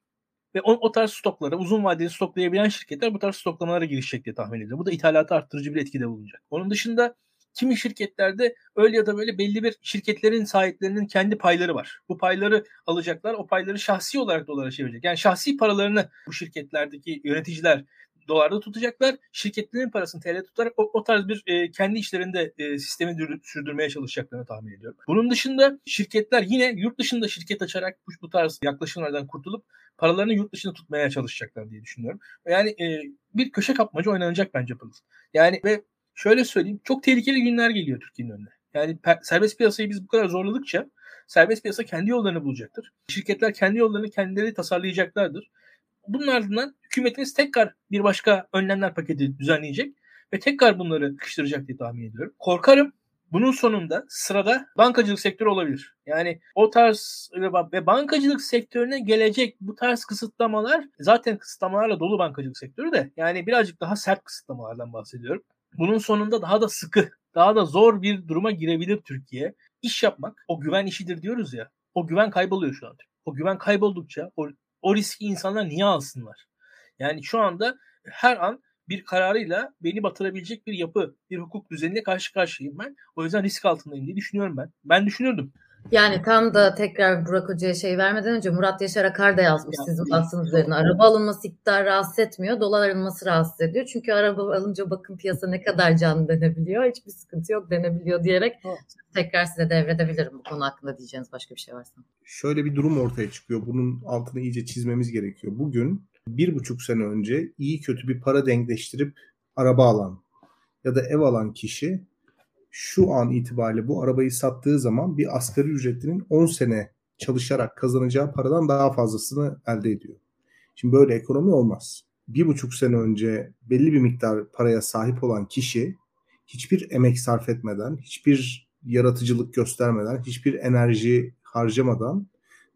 Ve o, o tarz stoklara uzun vadeli stoklayabilen şirketler bu tarz stoklamalara girişecek diye tahmin ediyorum. Bu da ithalatı arttırıcı bir etkide bulunacak. Onun dışında kimi şirketlerde öyle ya da böyle belli bir şirketlerin sahiplerinin kendi payları var. Bu payları alacaklar. O payları şahsi olarak dolara çevirecek. Yani şahsi paralarını bu şirketlerdeki yöneticiler dolarda tutacaklar. Şirketlerin parasını TL tutarak o, o tarz bir e, kendi işlerinde e, sistemi dür, sürdürmeye çalışacaklarını tahmin ediyorum. Bunun dışında şirketler yine yurt dışında şirket açarak bu, bu tarz yaklaşımlardan kurtulup paralarını yurt dışında tutmaya çalışacaklar diye düşünüyorum. Yani e, bir köşe kapmaca oynanacak bence Pırıl. Yani ve şöyle söyleyeyim çok tehlikeli günler geliyor Türkiye'nin önüne. Yani serbest piyasayı biz bu kadar zorladıkça serbest piyasa kendi yollarını bulacaktır. Şirketler kendi yollarını kendileri tasarlayacaklardır. Bunun ardından hükümetimiz tekrar bir başka önlemler paketi düzenleyecek ve tekrar bunları sıkıştıracak diye tahmin ediyorum. Korkarım bunun sonunda sırada bankacılık sektörü olabilir. Yani o tarz ve bankacılık sektörüne gelecek bu tarz kısıtlamalar zaten kısıtlamalarla dolu bankacılık sektörü de yani birazcık daha sert kısıtlamalardan bahsediyorum. Bunun sonunda daha da sıkı, daha da zor bir duruma girebilir Türkiye. İş yapmak o güven işidir diyoruz ya. O güven kayboluyor şu an. O güven kayboldukça o, o riski insanlar niye alsınlar? Yani şu anda her an bir kararıyla beni batırabilecek bir yapı, bir hukuk düzenine karşı karşıyayım ben. O yüzden risk altındayım diye düşünüyorum ben. Ben düşünürdüm. Yani tam da tekrar Burak Hoca'ya şey vermeden önce Murat Yaşar Akar da yazmış ya, sizin bahsınız üzerine. Araba alınması iktidar rahatsız etmiyor. Dolar alınması rahatsız ediyor. Çünkü araba alınca bakın piyasa ne kadar canlı denebiliyor. Hiçbir sıkıntı yok denebiliyor diyerek evet. tekrar size devredebilirim bu konu hakkında diyeceğiniz başka bir şey varsa. Şöyle bir durum ortaya çıkıyor. Bunun altını iyice çizmemiz gerekiyor. Bugün bir buçuk sene önce iyi kötü bir para denkleştirip araba alan ya da ev alan kişi şu an itibariyle bu arabayı sattığı zaman bir asgari ücretlinin 10 sene çalışarak kazanacağı paradan daha fazlasını elde ediyor. Şimdi böyle ekonomi olmaz. Bir buçuk sene önce belli bir miktar paraya sahip olan kişi hiçbir emek sarf etmeden, hiçbir yaratıcılık göstermeden, hiçbir enerji harcamadan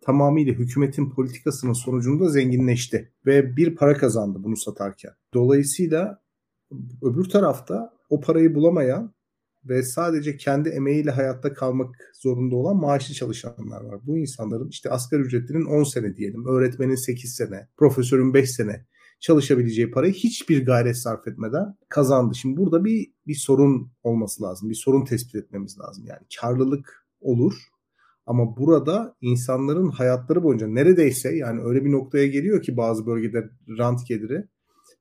tamamıyla hükümetin politikasının sonucunda zenginleşti ve bir para kazandı bunu satarken. Dolayısıyla öbür tarafta o parayı bulamayan ve sadece kendi emeğiyle hayatta kalmak zorunda olan maaşlı çalışanlar var. Bu insanların işte asgari ücretinin 10 sene diyelim, öğretmenin 8 sene, profesörün 5 sene çalışabileceği parayı hiçbir gayret sarf etmeden kazandı. Şimdi burada bir bir sorun olması lazım. Bir sorun tespit etmemiz lazım. Yani karlılık olur ama burada insanların hayatları boyunca neredeyse yani öyle bir noktaya geliyor ki bazı bölgede rant geliri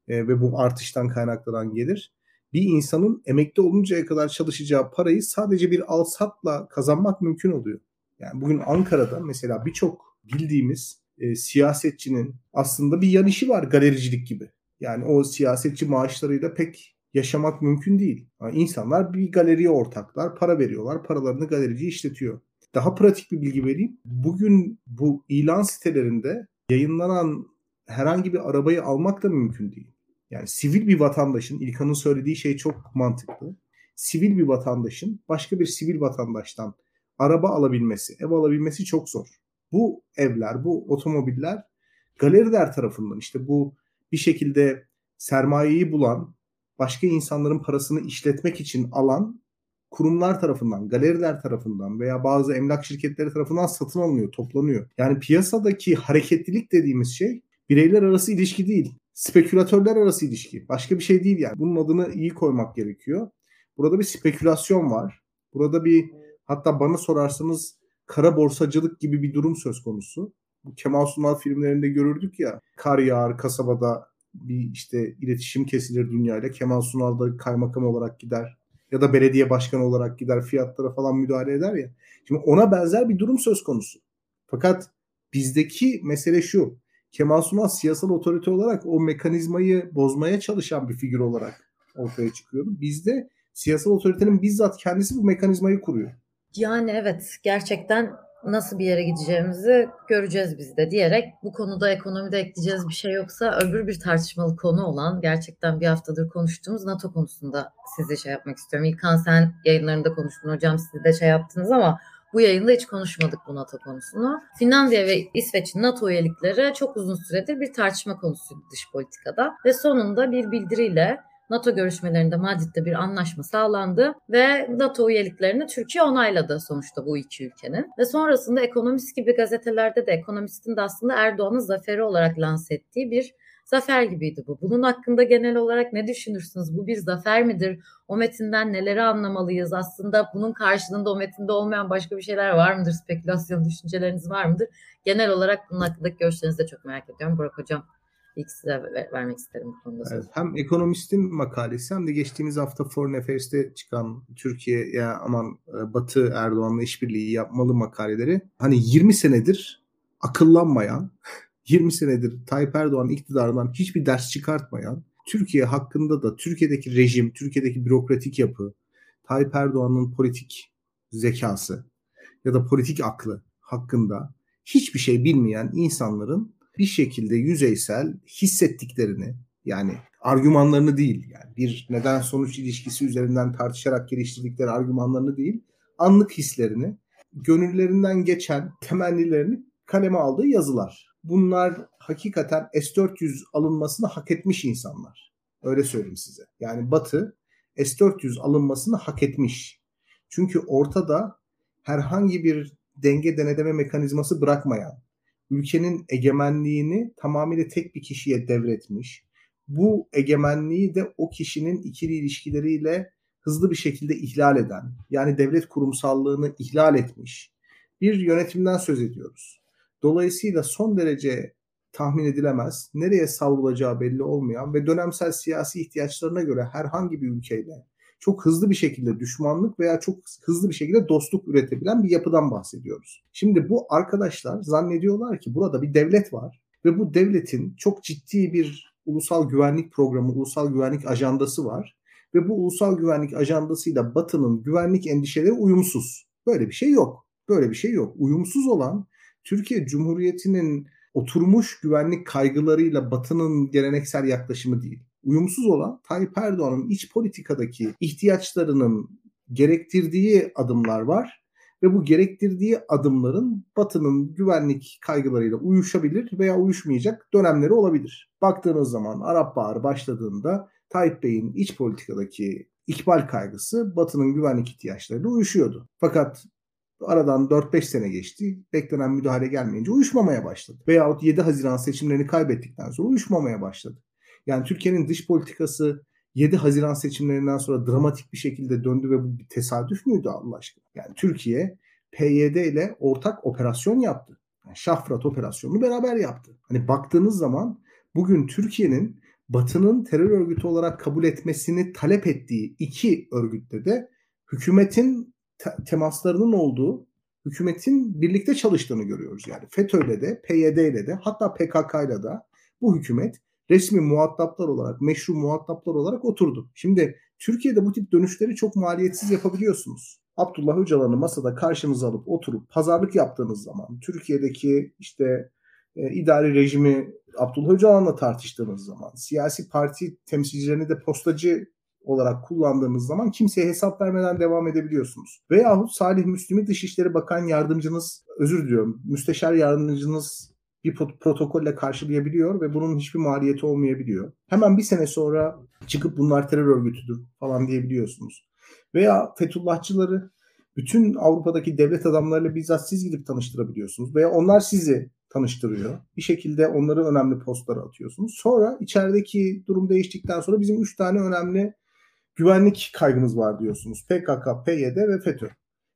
e, ve bu artıştan kaynaklanan gelir bir insanın emekli oluncaya kadar çalışacağı parayı sadece bir alsatla kazanmak mümkün oluyor. Yani bugün Ankara'da mesela birçok bildiğimiz e, siyasetçinin aslında bir yan işi var galericilik gibi. Yani o siyasetçi maaşlarıyla pek yaşamak mümkün değil. Yani insanlar bir galeriye ortaklar, para veriyorlar, paralarını galerici işletiyor. Daha pratik bir bilgi vereyim. Bugün bu ilan sitelerinde yayınlanan herhangi bir arabayı almak da mümkün değil. Yani sivil bir vatandaşın, İlkan'ın söylediği şey çok mantıklı. Sivil bir vatandaşın başka bir sivil vatandaştan araba alabilmesi, ev alabilmesi çok zor. Bu evler, bu otomobiller galeriler tarafından işte bu bir şekilde sermayeyi bulan, başka insanların parasını işletmek için alan kurumlar tarafından, galeriler tarafından veya bazı emlak şirketleri tarafından satın alınıyor, toplanıyor. Yani piyasadaki hareketlilik dediğimiz şey bireyler arası ilişki değil. Spekülatörler arası ilişki. Başka bir şey değil yani. Bunun adını iyi koymak gerekiyor. Burada bir spekülasyon var. Burada bir hatta bana sorarsanız kara borsacılık gibi bir durum söz konusu. Bu Kemal Sunal filmlerinde görürdük ya. Kar yağar kasabada bir işte iletişim kesilir dünyayla. Kemal Sunal da kaymakam olarak gider ya da belediye başkanı olarak gider fiyatlara falan müdahale eder ya. Şimdi ona benzer bir durum söz konusu. Fakat bizdeki mesele şu. Kemal Sunal siyasal otorite olarak o mekanizmayı bozmaya çalışan bir figür olarak ortaya çıkıyordu. Bizde siyasal otoritenin bizzat kendisi bu mekanizmayı kuruyor. Yani evet gerçekten nasıl bir yere gideceğimizi göreceğiz biz de diyerek bu konuda ekonomide ekleyeceğiz bir şey yoksa öbür bir tartışmalı konu olan gerçekten bir haftadır konuştuğumuz NATO konusunda size şey yapmak istiyorum. İlkan sen yayınlarında konuştun hocam siz de şey yaptınız ama bu yayında hiç konuşmadık bu NATO konusunu. Finlandiya ve İsveç'in NATO üyelikleri çok uzun süredir bir tartışma konusuydu dış politikada ve sonunda bir bildiriyle NATO görüşmelerinde Madrid'de bir anlaşma sağlandı ve NATO üyeliklerini Türkiye onayladı sonuçta bu iki ülkenin. Ve sonrasında Ekonomist gibi gazetelerde de Ekonomist'in de aslında Erdoğan'ın zaferi olarak lanse ettiği bir zafer gibiydi bu. Bunun hakkında genel olarak ne düşünürsünüz? Bu bir zafer midir? O metinden neleri anlamalıyız? Aslında bunun karşılığında o metinde olmayan başka bir şeyler var mıdır? Spekülasyon düşünceleriniz var mıdır? Genel olarak bunun hakkındaki görüşlerinizi de çok merak ediyorum. Burak Hocam ilk size vermek isterim bu konuda. Evet, hem ekonomistin makalesi hem de geçtiğimiz hafta Foreign Affairs'te çıkan Türkiye ya aman e, Batı Erdoğan'la işbirliği yapmalı makaleleri hani 20 senedir akıllanmayan 20 senedir Tayyip Erdoğan iktidarından hiçbir ders çıkartmayan Türkiye hakkında da Türkiye'deki rejim, Türkiye'deki bürokratik yapı, Tayyip Erdoğan'ın politik zekası ya da politik aklı hakkında hiçbir şey bilmeyen insanların bir şekilde yüzeysel hissettiklerini yani argümanlarını değil yani bir neden sonuç ilişkisi üzerinden tartışarak geliştirdikleri argümanlarını değil anlık hislerini gönüllerinden geçen temennilerini kaleme aldığı yazılar. Bunlar hakikaten S-400 alınmasını hak etmiş insanlar. Öyle söyleyeyim size. Yani Batı S-400 alınmasını hak etmiş. Çünkü ortada herhangi bir denge deneteme mekanizması bırakmayan, ülkenin egemenliğini tamamıyla tek bir kişiye devretmiş. Bu egemenliği de o kişinin ikili ilişkileriyle hızlı bir şekilde ihlal eden, yani devlet kurumsallığını ihlal etmiş bir yönetimden söz ediyoruz. Dolayısıyla son derece tahmin edilemez, nereye savrulacağı belli olmayan ve dönemsel siyasi ihtiyaçlarına göre herhangi bir ülkeyle çok hızlı bir şekilde düşmanlık veya çok hızlı bir şekilde dostluk üretebilen bir yapıdan bahsediyoruz. Şimdi bu arkadaşlar zannediyorlar ki burada bir devlet var ve bu devletin çok ciddi bir ulusal güvenlik programı, ulusal güvenlik ajandası var ve bu ulusal güvenlik ajandasıyla Batı'nın güvenlik endişeleri uyumsuz. Böyle bir şey yok. Böyle bir şey yok. Uyumsuz olan Türkiye Cumhuriyeti'nin oturmuş güvenlik kaygılarıyla Batı'nın geleneksel yaklaşımı değil uyumsuz olan Tayyip Erdoğan'ın iç politikadaki ihtiyaçlarının gerektirdiği adımlar var ve bu gerektirdiği adımların Batı'nın güvenlik kaygılarıyla uyuşabilir veya uyuşmayacak dönemleri olabilir. Baktığınız zaman Arap Baharı başladığında Tayyip Bey'in iç politikadaki ikbal kaygısı Batı'nın güvenlik ihtiyaçlarıyla uyuşuyordu. Fakat aradan 4-5 sene geçti. Beklenen müdahale gelmeyince uyuşmamaya başladı. Veyahut 7 Haziran seçimlerini kaybettikten sonra uyuşmamaya başladı. Yani Türkiye'nin dış politikası 7 Haziran seçimlerinden sonra dramatik bir şekilde döndü ve bu bir tesadüf müydü Allah aşkına? Yani Türkiye PYD ile ortak operasyon yaptı. Yani Şafrat operasyonunu beraber yaptı. Hani baktığınız zaman bugün Türkiye'nin Batı'nın terör örgütü olarak kabul etmesini talep ettiği iki örgütte de hükümetin te- temaslarının olduğu, hükümetin birlikte çalıştığını görüyoruz. Yani FETÖ'yle de, PYD'yle de hatta PKK'yla da bu hükümet resmi muhataplar olarak, meşru muhataplar olarak oturdu. Şimdi Türkiye'de bu tip dönüşleri çok maliyetsiz yapabiliyorsunuz. Abdullah Öcalan'ı masada karşınıza alıp oturup pazarlık yaptığınız zaman Türkiye'deki işte e, idari rejimi Abdullah Öcalan'la tartıştığınız zaman siyasi parti temsilcilerini de postacı olarak kullandığınız zaman kimseye hesap vermeden devam edebiliyorsunuz. Veyahut Salih Müslüm'ü Dışişleri Bakan Yardımcınız, özür diliyorum, Müsteşar Yardımcınız bir protokolle karşılayabiliyor ve bunun hiçbir maliyeti olmayabiliyor. Hemen bir sene sonra çıkıp bunlar terör örgütüdür falan diyebiliyorsunuz. Veya Fethullahçıları bütün Avrupa'daki devlet adamlarıyla bizzat siz gidip tanıştırabiliyorsunuz. Veya onlar sizi tanıştırıyor. Bir şekilde onları önemli postlara atıyorsunuz. Sonra içerideki durum değiştikten sonra bizim üç tane önemli güvenlik kaygımız var diyorsunuz. PKK, PYD ve FETÖ.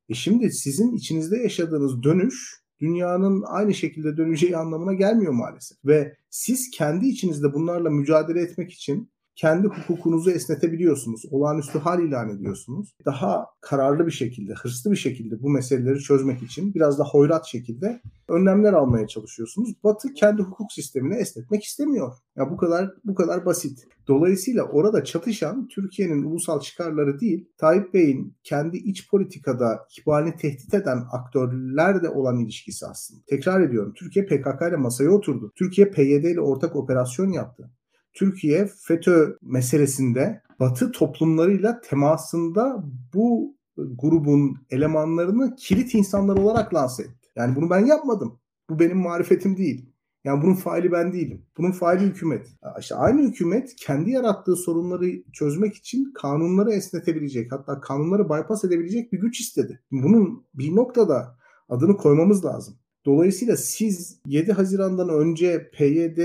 E şimdi sizin içinizde yaşadığınız dönüş dünyanın aynı şekilde döneceği anlamına gelmiyor maalesef. Ve siz kendi içinizde bunlarla mücadele etmek için kendi hukukunuzu esnetebiliyorsunuz. Olağanüstü hal ilan ediyorsunuz. Daha kararlı bir şekilde, hırslı bir şekilde bu meseleleri çözmek için biraz da hoyrat şekilde önlemler almaya çalışıyorsunuz. Batı kendi hukuk sistemini esnetmek istemiyor. Ya bu kadar bu kadar basit. Dolayısıyla orada çatışan Türkiye'nin ulusal çıkarları değil, Tayyip Bey'in kendi iç politikada ihbalini tehdit eden aktörlerle olan ilişkisi aslında. Tekrar ediyorum. Türkiye PKK ile masaya oturdu. Türkiye PYD ile ortak operasyon yaptı. Türkiye FETÖ meselesinde Batı toplumlarıyla temasında bu grubun elemanlarını kilit insanlar olarak lanse etti. Yani bunu ben yapmadım. Bu benim marifetim değil. Yani bunun faili ben değilim. Bunun faili hükümet. İşte aynı hükümet kendi yarattığı sorunları çözmek için kanunları esnetebilecek hatta kanunları bypass edebilecek bir güç istedi. Bunun bir noktada adını koymamız lazım. Dolayısıyla siz 7 Haziran'dan önce PYD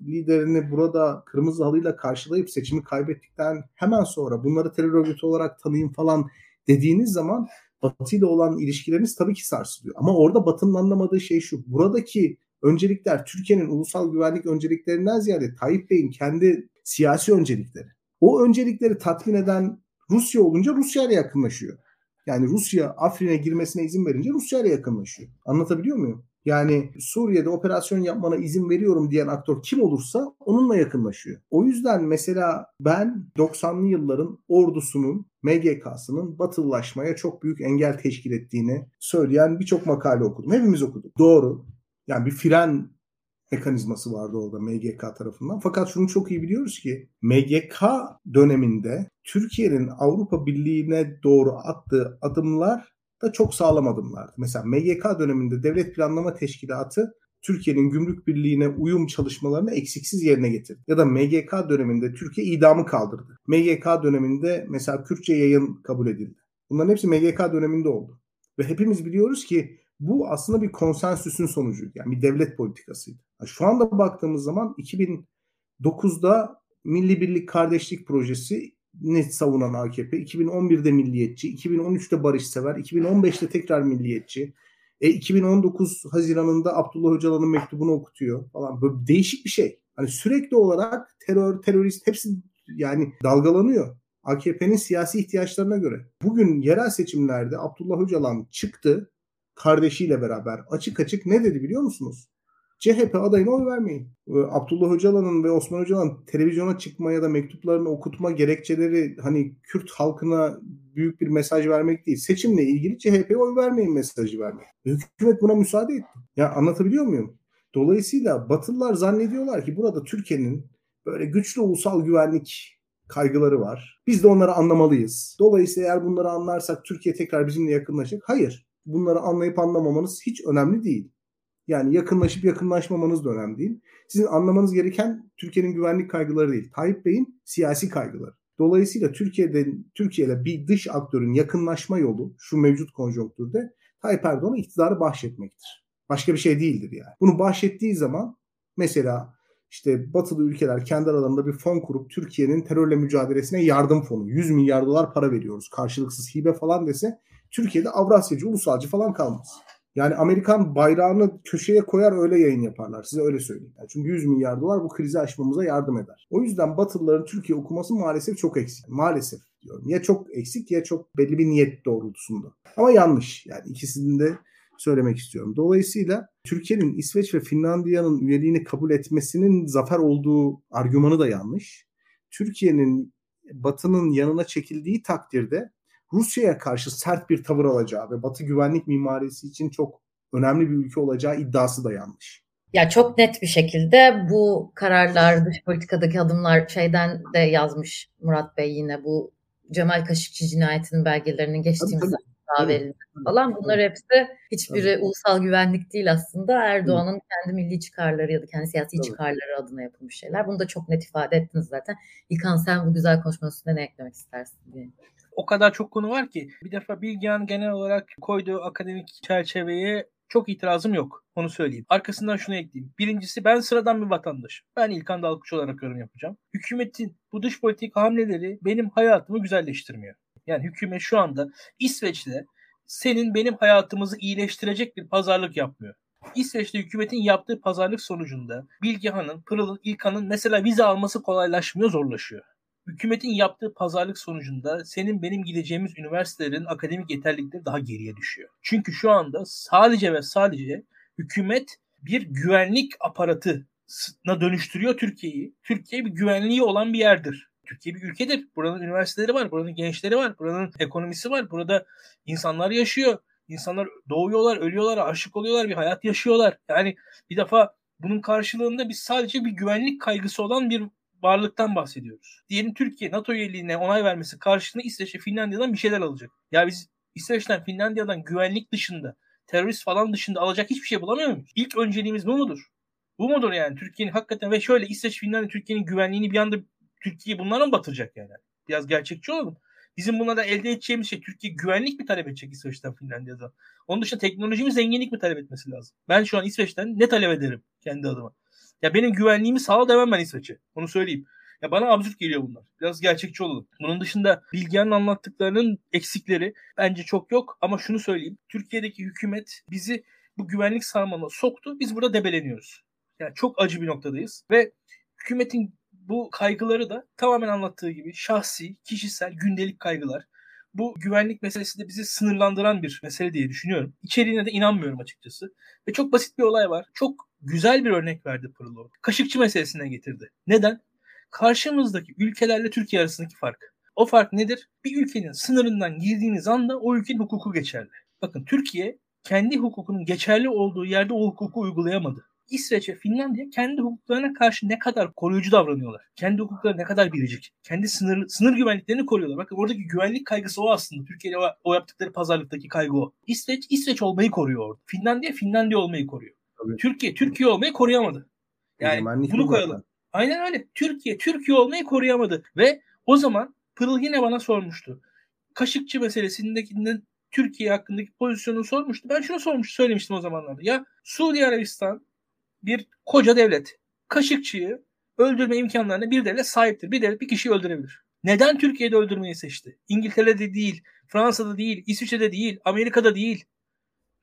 liderini burada kırmızı halıyla karşılayıp seçimi kaybettikten hemen sonra bunları terör örgütü olarak tanıyın falan dediğiniz zaman Batı olan ilişkileriniz tabii ki sarsılıyor. Ama orada Batı'nın anlamadığı şey şu. Buradaki öncelikler Türkiye'nin ulusal güvenlik önceliklerinden ziyade Tayyip Bey'in kendi siyasi öncelikleri. O öncelikleri tatmin eden Rusya olunca Rusya ile yakınlaşıyor. Yani Rusya Afrin'e girmesine izin verince Rusya ile yakınlaşıyor. Anlatabiliyor muyum? Yani Suriye'de operasyon yapmana izin veriyorum diyen aktör kim olursa onunla yakınlaşıyor. O yüzden mesela ben 90'lı yılların ordusunun MGK'sının batılılaşmaya çok büyük engel teşkil ettiğini söyleyen birçok makale okudum. Hepimiz okuduk. Doğru. Yani bir fren mekanizması vardı orada MGK tarafından. Fakat şunu çok iyi biliyoruz ki MGK döneminde Türkiye'nin Avrupa Birliği'ne doğru attığı adımlar da çok sağlam adımlardı. Mesela MGK döneminde Devlet Planlama Teşkilatı Türkiye'nin gümrük birliğine uyum çalışmalarını eksiksiz yerine getirdi. Ya da MGK döneminde Türkiye idamı kaldırdı. MGK döneminde mesela Kürtçe yayın kabul edildi. Bunların hepsi MGK döneminde oldu. Ve hepimiz biliyoruz ki bu aslında bir konsensüsün sonucuydu. Yani bir devlet politikasıydı. Şu anda baktığımız zaman 2009'da Milli Birlik Kardeşlik Projesi net savunan AKP. 2011'de milliyetçi, 2013'te barışsever, 2015'te tekrar milliyetçi. E 2019 Haziran'ında Abdullah Öcalan'ın mektubunu okutuyor falan. Böyle değişik bir şey. Hani sürekli olarak terör, terörist hepsi yani dalgalanıyor. AKP'nin siyasi ihtiyaçlarına göre. Bugün yerel seçimlerde Abdullah Öcalan çıktı kardeşiyle beraber açık açık ne dedi biliyor musunuz? CHP adayına oy vermeyin. Ee, Abdullah Öcalan'ın ve Osman Öcalan televizyona çıkma ya da mektuplarını okutma gerekçeleri hani Kürt halkına büyük bir mesaj vermek değil. Seçimle ilgili CHP'ye oy vermeyin mesajı vermek. Hükümet buna müsaade etti. Ya anlatabiliyor muyum? Dolayısıyla Batılılar zannediyorlar ki burada Türkiye'nin böyle güçlü ulusal güvenlik kaygıları var. Biz de onları anlamalıyız. Dolayısıyla eğer bunları anlarsak Türkiye tekrar bizimle yakınlaşacak. Hayır. Bunları anlayıp anlamamanız hiç önemli değil. Yani yakınlaşıp yakınlaşmamanız da önemli değil. Sizin anlamanız gereken Türkiye'nin güvenlik kaygıları değil. Tayyip Bey'in siyasi kaygıları. Dolayısıyla Türkiye'de Türkiye ile bir dış aktörün yakınlaşma yolu şu mevcut konjonktürde Tayyip Erdoğan'a iktidarı bahşetmektir. Başka bir şey değildir yani. Bunu bahşettiği zaman mesela işte batılı ülkeler kendi aralarında bir fon kurup Türkiye'nin terörle mücadelesine yardım fonu 100 milyar dolar para veriyoruz karşılıksız hibe falan dese Türkiye'de Avrasyacı, ulusalcı falan kalmaz. Yani Amerikan bayrağını köşeye koyar öyle yayın yaparlar. Size öyle söyleyeyim. Yani çünkü 100 milyar dolar bu krizi aşmamıza yardım eder. O yüzden Batılıların Türkiye okuması maalesef çok eksik. Maalesef diyorum. Ya çok eksik ya çok belli bir niyet doğrultusunda. Ama yanlış. Yani ikisinin de söylemek istiyorum. Dolayısıyla Türkiye'nin İsveç ve Finlandiya'nın üyeliğini kabul etmesinin zafer olduğu argümanı da yanlış. Türkiye'nin Batı'nın yanına çekildiği takdirde Rusya'ya karşı sert bir tavır alacağı ve Batı güvenlik mimarisi için çok önemli bir ülke olacağı iddiası da yanlış. Ya çok net bir şekilde bu kararlar, dış politikadaki adımlar şeyden de yazmış Murat Bey yine bu Cemal Kaşıkçı cinayetinin belgelerinin geçtiğimiz daha verilmesi falan. Bunlar hepsi hiçbiri evet. ulusal güvenlik değil aslında. Erdoğan'ın kendi milli çıkarları ya da kendi siyasi evet. çıkarları adına yapılmış şeyler. Bunu da çok net ifade ettiniz zaten. İlkan sen bu güzel konuşma üstünde ne eklemek istersin diye. O kadar çok konu var ki bir defa Bilgehan genel olarak koyduğu akademik çerçeveye çok itirazım yok. Onu söyleyeyim. Arkasından şunu ekleyeyim. Birincisi ben sıradan bir vatandaşım. Ben İlkan Dalkıç olarak yorum yapacağım. Hükümetin bu dış politik hamleleri benim hayatımı güzelleştirmiyor. Yani hükümet şu anda İsveç'te senin benim hayatımızı iyileştirecek bir pazarlık yapmıyor. İsveç'te hükümetin yaptığı pazarlık sonucunda Bilgehan'ın, Pırıl'ın, İlkan'ın mesela vize alması kolaylaşmıyor, zorlaşıyor. Hükümetin yaptığı pazarlık sonucunda senin benim gideceğimiz üniversitelerin akademik yeterlilikleri daha geriye düşüyor. Çünkü şu anda sadece ve sadece hükümet bir güvenlik aparatına dönüştürüyor Türkiye'yi. Türkiye bir güvenliği olan bir yerdir. Türkiye bir ülkedir. Buranın üniversiteleri var, buranın gençleri var, buranın ekonomisi var. Burada insanlar yaşıyor. İnsanlar doğuyorlar, ölüyorlar, aşık oluyorlar, bir hayat yaşıyorlar. Yani bir defa bunun karşılığında biz sadece bir güvenlik kaygısı olan bir varlıktan bahsediyoruz. Diyelim Türkiye NATO üyeliğine onay vermesi karşılığında İsveç ve Finlandiya'dan bir şeyler alacak. Ya biz İsveç'ten, Finlandiya'dan güvenlik dışında, terörist falan dışında alacak hiçbir şey bulamıyor muyuz? İlk önceliğimiz bu mudur? Bu mudur yani Türkiye'nin hakikaten ve şöyle İsveç, Finlandiya Türkiye'nin güvenliğini bir anda Türkiye bunlara mı batıracak yani? Biraz gerçekçi olalım. Bizim bunlara elde edeceğimiz şey Türkiye güvenlik mi talep edecek İsveç'ten Finlandiya'dan? Onun dışında teknoloji mi zenginlik mi talep etmesi lazım? Ben şu an İsveç'ten ne talep ederim kendi adıma? Ya benim güvenliğimi sağla demem ben İsveç'e. Onu söyleyeyim. Ya bana absürt geliyor bunlar. Biraz gerçekçi olalım. Bunun dışında Bilgehan'ın anlattıklarının eksikleri bence çok yok. Ama şunu söyleyeyim. Türkiye'deki hükümet bizi bu güvenlik sarmalına soktu. Biz burada debeleniyoruz. Yani çok acı bir noktadayız. Ve hükümetin bu kaygıları da tamamen anlattığı gibi şahsi, kişisel, gündelik kaygılar. Bu güvenlik meselesi de bizi sınırlandıran bir mesele diye düşünüyorum. İçeriğine de inanmıyorum açıkçası. Ve çok basit bir olay var. Çok güzel bir örnek verdi Pırıl Kaşıkçı meselesine getirdi. Neden? Karşımızdaki ülkelerle Türkiye arasındaki fark. O fark nedir? Bir ülkenin sınırından girdiğiniz anda o ülkenin hukuku geçerli. Bakın Türkiye kendi hukukunun geçerli olduğu yerde o hukuku uygulayamadı. İsveç ve Finlandiya kendi hukuklarına karşı ne kadar koruyucu davranıyorlar. Kendi hukukları ne kadar biricik. Kendi sınır, sınır güvenliklerini koruyorlar. Bakın oradaki güvenlik kaygısı o aslında. Türkiye'de o, o yaptıkları pazarlıktaki kaygı o. İsveç, İsveç olmayı koruyor orada. Finlandiya, Finlandiya olmayı koruyor. Tabii. Türkiye, Türkiye olmayı koruyamadı. Yani bunu koyalım. Zaten. Aynen öyle. Türkiye, Türkiye olmayı koruyamadı. Ve o zaman Pırıl yine bana sormuştu. Kaşıkçı meselesindeki Türkiye hakkındaki pozisyonu sormuştu. Ben şunu sormuş söylemiştim o zamanlarda. Ya Suudi Arabistan bir koca devlet. Kaşıkçıyı öldürme imkanlarına bir devlet sahiptir. Bir devlet bir kişiyi öldürebilir. Neden Türkiye'de öldürmeyi seçti? İngiltere'de değil, Fransa'da değil, İsviçre'de değil, Amerika'da değil.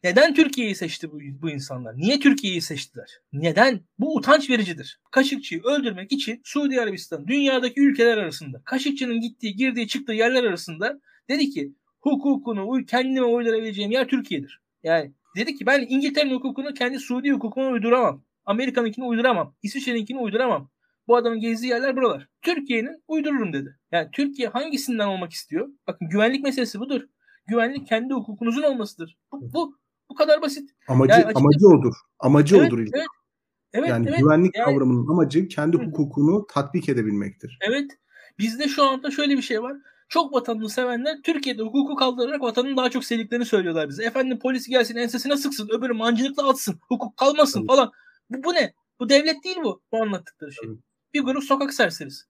Neden Türkiye'yi seçti bu, bu insanlar? Niye Türkiye'yi seçtiler? Neden? Bu utanç vericidir. Kaşıkçıyı öldürmek için Suudi Arabistan dünyadaki ülkeler arasında Kaşıkçının gittiği, girdiği, çıktığı yerler arasında dedi ki hukukunu kendime uydurabileceğim yer Türkiye'dir. Yani dedi ki ben İngiltere'nin hukukunu kendi Suudi hukukuna uyduramam. Amerika'nınkini uyduramam. İsviçre'ninkini uyduramam. Bu adamın gezdiği yerler buralar. Türkiye'nin uydururum dedi. Yani Türkiye hangisinden olmak istiyor? Bakın güvenlik meselesi budur. Güvenlik kendi hukukunuzun olmasıdır. Bu, bu, bu kadar basit. Amacı yani amacı odur. Amacı evet, odur. Evet, evet, yani evet, güvenlik yani, kavramının amacı kendi hukukunu tatbik edebilmektir. Evet. Bizde şu anda şöyle bir şey var. Çok vatanını sevenler Türkiye'de hukuku kaldırarak vatanın daha çok sevdiklerini söylüyorlar bize. Efendim polis gelsin ensesine sıksın öbürü mancınıkla atsın hukuk kalmasın Tabii. falan. Bu, bu ne? Bu devlet değil bu. Bu anlattıkları şey. Tabii. Bir grup sokak serserisi.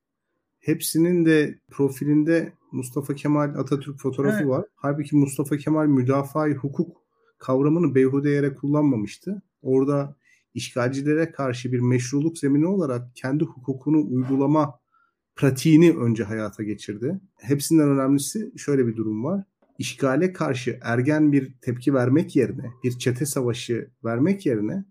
Hepsinin de profilinde Mustafa Kemal Atatürk fotoğrafı evet. var. Halbuki Mustafa Kemal müdafaa hukuk kavramını beyhude yere kullanmamıştı. Orada işgalcilere karşı bir meşruluk zemini olarak kendi hukukunu uygulama pratiğini önce hayata geçirdi. Hepsinden önemlisi şöyle bir durum var. İşgale karşı ergen bir tepki vermek yerine, bir çete savaşı vermek yerine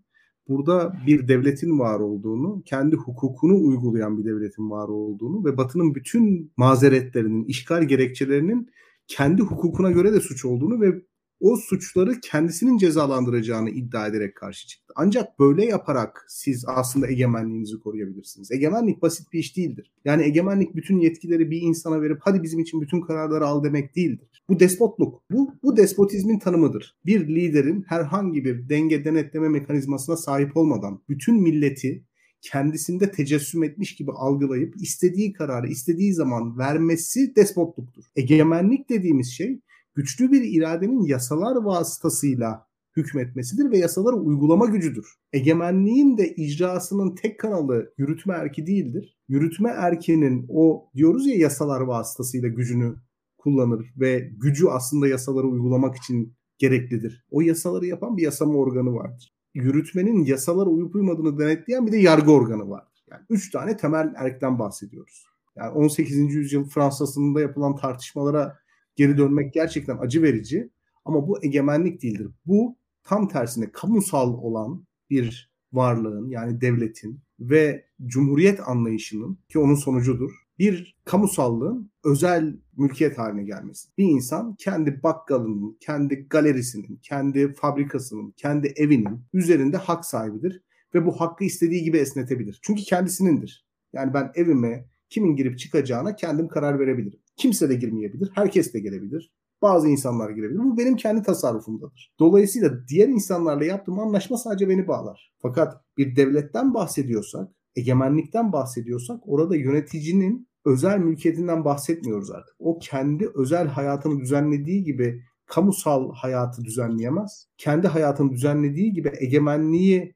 burada bir devletin var olduğunu, kendi hukukunu uygulayan bir devletin var olduğunu ve Batı'nın bütün mazeretlerinin, işgal gerekçelerinin kendi hukukuna göre de suç olduğunu ve o suçları kendisinin cezalandıracağını iddia ederek karşı çıktı. Ancak böyle yaparak siz aslında egemenliğinizi koruyabilirsiniz. Egemenlik basit bir iş değildir. Yani egemenlik bütün yetkileri bir insana verip hadi bizim için bütün kararları al demek değildir. Bu despotluk. Bu, bu despotizmin tanımıdır. Bir liderin herhangi bir denge denetleme mekanizmasına sahip olmadan bütün milleti kendisinde tecessüm etmiş gibi algılayıp istediği kararı istediği zaman vermesi despotluktur. Egemenlik dediğimiz şey güçlü bir iradenin yasalar vasıtasıyla hükmetmesidir ve yasaları uygulama gücüdür. Egemenliğin de icrasının tek kanalı yürütme erki değildir. Yürütme erkinin o diyoruz ya yasalar vasıtasıyla gücünü kullanır ve gücü aslında yasaları uygulamak için gereklidir. O yasaları yapan bir yasama organı vardır. Yürütmenin yasalara uyup uymadığını denetleyen bir de yargı organı vardır. Yani üç tane temel erkten bahsediyoruz. Yani 18. yüzyıl Fransa'sında yapılan tartışmalara geri dönmek gerçekten acı verici. Ama bu egemenlik değildir. Bu tam tersine kamusal olan bir varlığın yani devletin ve cumhuriyet anlayışının ki onun sonucudur bir kamusallığın özel mülkiyet haline gelmesi. Bir insan kendi bakkalının, kendi galerisinin, kendi fabrikasının, kendi evinin üzerinde hak sahibidir ve bu hakkı istediği gibi esnetebilir. Çünkü kendisinindir. Yani ben evime kimin girip çıkacağına kendim karar verebilirim. Kimse de girmeyebilir, herkes de gelebilir. Bazı insanlar girebilir. Bu benim kendi tasarrufumdadır. Dolayısıyla diğer insanlarla yaptığım anlaşma sadece beni bağlar. Fakat bir devletten bahsediyorsak, egemenlikten bahsediyorsak orada yöneticinin özel mülkiyetinden bahsetmiyoruz artık. O kendi özel hayatını düzenlediği gibi kamusal hayatı düzenleyemez. Kendi hayatını düzenlediği gibi egemenliği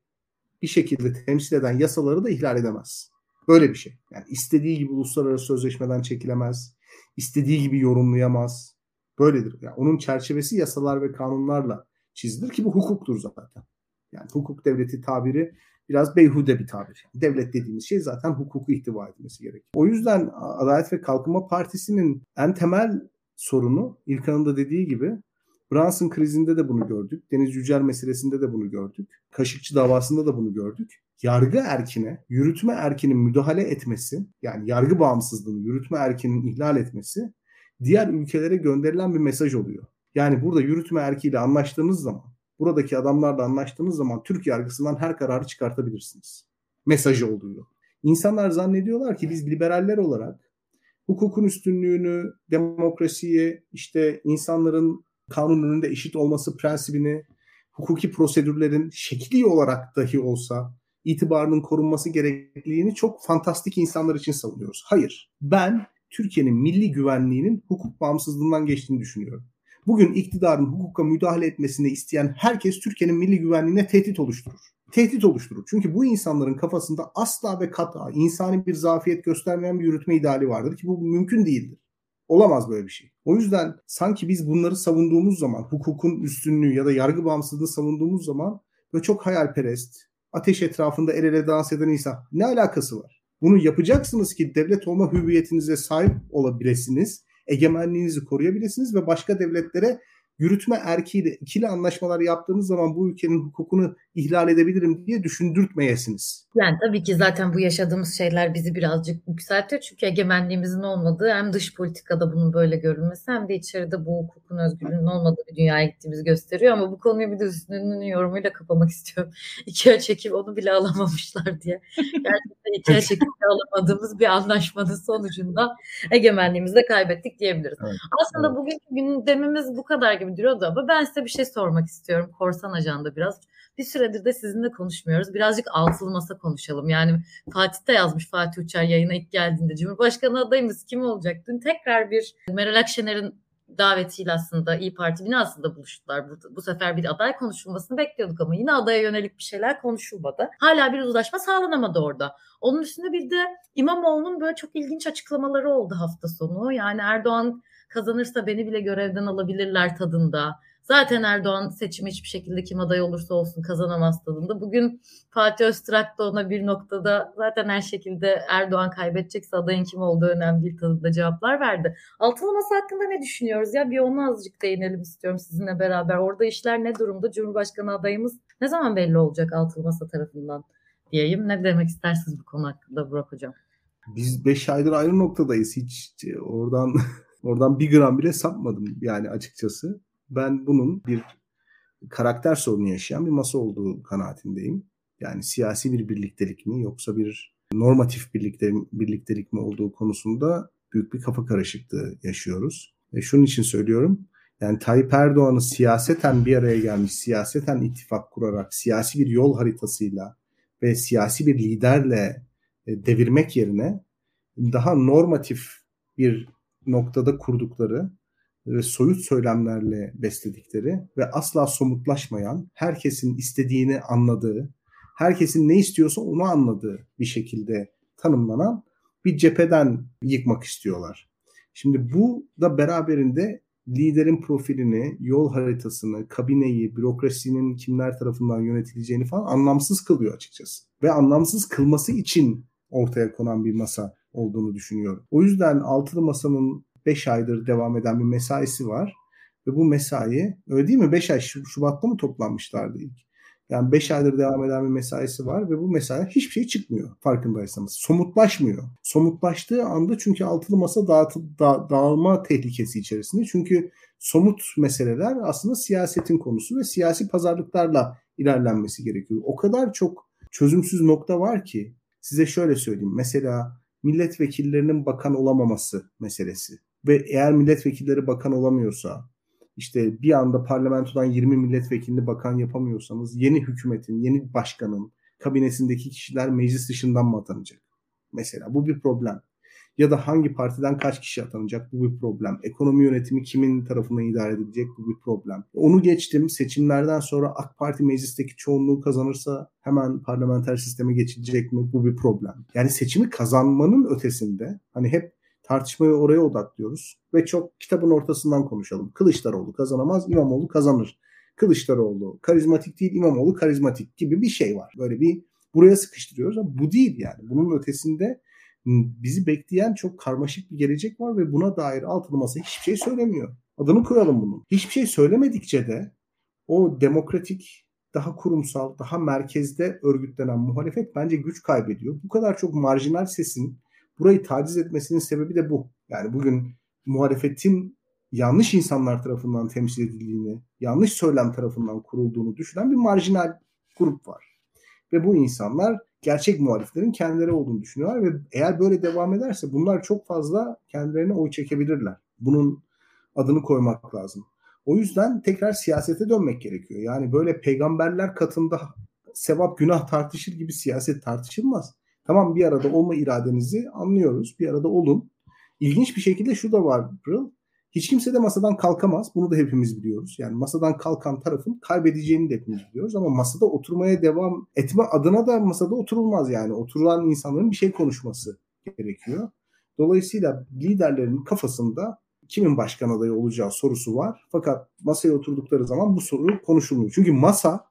bir şekilde temsil eden yasaları da ihlal edemez. Böyle bir şey. Yani istediği gibi uluslararası sözleşmeden çekilemez. istediği gibi yorumlayamaz. Böyledir. Yani onun çerçevesi yasalar ve kanunlarla çizilir ki bu hukuktur zaten. Yani hukuk devleti tabiri biraz beyhude bir tabir. Devlet dediğimiz şey zaten hukuku ihtiva etmesi gerekiyor. O yüzden Adalet ve Kalkınma Partisi'nin en temel sorunu İlkan'ın da dediği gibi Brunson krizinde de bunu gördük. Deniz Yücel meselesinde de bunu gördük. Kaşıkçı davasında da bunu gördük. Yargı erkine, yürütme erkinin müdahale etmesi, yani yargı bağımsızlığını yürütme erkinin ihlal etmesi diğer ülkelere gönderilen bir mesaj oluyor. Yani burada yürütme erkiyle anlaştığınız zaman buradaki adamlarla anlaştığınız zaman Türk yargısından her kararı çıkartabilirsiniz. Mesajı oluyor. İnsanlar zannediyorlar ki biz liberaller olarak hukukun üstünlüğünü, demokrasiyi, işte insanların kanun önünde eşit olması prensibini, hukuki prosedürlerin şekli olarak dahi olsa itibarının korunması gerekliliğini çok fantastik insanlar için savunuyoruz. Hayır. Ben Türkiye'nin milli güvenliğinin hukuk bağımsızlığından geçtiğini düşünüyorum. Bugün iktidarın hukuka müdahale etmesini isteyen herkes Türkiye'nin milli güvenliğine tehdit oluşturur. Tehdit oluşturur. Çünkü bu insanların kafasında asla ve kata insani bir zafiyet göstermeyen bir yürütme ideali vardır ki bu mümkün değildir. Olamaz böyle bir şey. O yüzden sanki biz bunları savunduğumuz zaman, hukukun üstünlüğü ya da yargı bağımsızlığı savunduğumuz zaman ve çok hayalperest, ateş etrafında el ele dans eden insan ne alakası var? Bunu yapacaksınız ki devlet olma hüviyetinize sahip olabilirsiniz egemenliğinizi koruyabilirsiniz ve başka devletlere yürütme erkiğiyle ikili anlaşmalar yaptığınız zaman bu ülkenin hukukunu ihlal edebilirim diye düşündürtmeyesiniz. Yani tabii ki zaten bu yaşadığımız şeyler bizi birazcık yükseltiyor. Çünkü egemenliğimizin olmadığı hem dış politikada bunun böyle görülmesi hem de içeride bu hukukun özgürlüğünün olmadığı bir dünyaya gittiğimizi gösteriyor. Ama bu konuyu bir de üstünün yorumuyla kapamak istiyorum. İkiye çekip onu bile alamamışlar diye. Gerçekten ikiye çekip alamadığımız bir anlaşmanın sonucunda egemenliğimizi de kaybettik diyebiliriz. Evet, Aslında evet. bugünkü gündemimiz bu kadar gibi duruyordu ama ben size bir şey sormak istiyorum. Korsan ajanda biraz. Bir süredir de sizinle konuşmuyoruz. Birazcık altılı masa konuşalım. Yani Fatih de yazmış Fatih Uçar yayına ilk geldiğinde. Cumhurbaşkanı adayımız kim olacak? Dün tekrar bir Meral Akşener'in davetiyle aslında İyi Parti binasında buluştular. Bu, bu sefer bir aday konuşulmasını bekliyorduk ama yine adaya yönelik bir şeyler konuşulmadı. Hala bir uzlaşma sağlanamadı orada. Onun üstünde bir de İmamoğlu'nun böyle çok ilginç açıklamaları oldu hafta sonu. Yani Erdoğan kazanırsa beni bile görevden alabilirler tadında. Zaten Erdoğan seçimi hiçbir şekilde kim aday olursa olsun kazanamaz tadında. Bugün Fatih Öztrak da ona bir noktada zaten her şekilde Erdoğan kaybedecekse adayın kim olduğu önemli değil tadında cevaplar verdi. Altılı Masa hakkında ne düşünüyoruz ya? Bir onu azıcık değinelim istiyorum sizinle beraber. Orada işler ne durumda? Cumhurbaşkanı adayımız ne zaman belli olacak Altılı Masa tarafından diyeyim. Ne demek istersiniz bu konu hakkında Burak Hocam? Biz 5 aydır aynı noktadayız. Hiç oradan oradan bir gram bile sapmadım yani açıkçası ben bunun bir karakter sorunu yaşayan bir masa olduğu kanaatindeyim. Yani siyasi bir birliktelik mi yoksa bir normatif birlikte, birliktelik mi olduğu konusunda büyük bir kafa karışıklığı yaşıyoruz. Ve şunun için söylüyorum. Yani Tayyip Erdoğan'ı siyaseten bir araya gelmiş, siyaseten ittifak kurarak, siyasi bir yol haritasıyla ve siyasi bir liderle e, devirmek yerine daha normatif bir noktada kurdukları ve soyut söylemlerle besledikleri ve asla somutlaşmayan, herkesin istediğini anladığı, herkesin ne istiyorsa onu anladığı bir şekilde tanımlanan bir cepheden yıkmak istiyorlar. Şimdi bu da beraberinde liderin profilini, yol haritasını, kabineyi, bürokrasinin kimler tarafından yönetileceğini falan anlamsız kılıyor açıkçası. Ve anlamsız kılması için ortaya konan bir masa olduğunu düşünüyorum. O yüzden altılı masanın 5 aydır devam eden bir mesaisi var. Ve bu mesai öyle değil mi? 5 ay Şubat'ta mı toplanmışlardı ilk? Yani 5 aydır devam eden bir mesaisi var ve bu mesai hiçbir şey çıkmıyor farkındaysanız. Somutlaşmıyor. Somutlaştığı anda çünkü altılı masa dağıtı, da, dağılma tehlikesi içerisinde. Çünkü somut meseleler aslında siyasetin konusu ve siyasi pazarlıklarla ilerlenmesi gerekiyor. O kadar çok çözümsüz nokta var ki size şöyle söyleyeyim. Mesela milletvekillerinin bakan olamaması meselesi. Ve eğer milletvekilleri bakan olamıyorsa işte bir anda parlamentodan 20 milletvekilini bakan yapamıyorsanız yeni hükümetin, yeni başkanın kabinesindeki kişiler meclis dışından mı atanacak? Mesela bu bir problem. Ya da hangi partiden kaç kişi atanacak bu bir problem. Ekonomi yönetimi kimin tarafından idare edilecek bu bir problem. Onu geçtim seçimlerden sonra AK Parti meclisteki çoğunluğu kazanırsa hemen parlamenter sisteme geçilecek mi bu bir problem. Yani seçimi kazanmanın ötesinde hani hep tartışmayı oraya odaklıyoruz ve çok kitabın ortasından konuşalım. Kılıçdaroğlu kazanamaz, İmamoğlu kazanır. Kılıçdaroğlu karizmatik değil, İmamoğlu karizmatik gibi bir şey var. Böyle bir buraya sıkıştırıyoruz ama bu değil yani. Bunun ötesinde bizi bekleyen çok karmaşık bir gelecek var ve buna dair altılı masa hiçbir şey söylemiyor. Adını koyalım bunun. Hiçbir şey söylemedikçe de o demokratik, daha kurumsal, daha merkezde örgütlenen muhalefet bence güç kaybediyor. Bu kadar çok marjinal sesin burayı taciz etmesinin sebebi de bu. Yani bugün muhalefetin yanlış insanlar tarafından temsil edildiğini, yanlış söylem tarafından kurulduğunu düşünen bir marjinal grup var. Ve bu insanlar gerçek muhaliflerin kendileri olduğunu düşünüyorlar ve eğer böyle devam ederse bunlar çok fazla kendilerine oy çekebilirler. Bunun adını koymak lazım. O yüzden tekrar siyasete dönmek gerekiyor. Yani böyle peygamberler katında sevap günah tartışır gibi siyaset tartışılmaz. Tamam bir arada olma iradenizi anlıyoruz. Bir arada olun. İlginç bir şekilde şu da var Pırıl. Hiç kimse de masadan kalkamaz. Bunu da hepimiz biliyoruz. Yani masadan kalkan tarafın kaybedeceğini de hepimiz biliyoruz. Ama masada oturmaya devam etme adına da masada oturulmaz yani. Oturulan insanların bir şey konuşması gerekiyor. Dolayısıyla liderlerin kafasında kimin başkan adayı olacağı sorusu var. Fakat masaya oturdukları zaman bu soru konuşulmuyor. Çünkü masa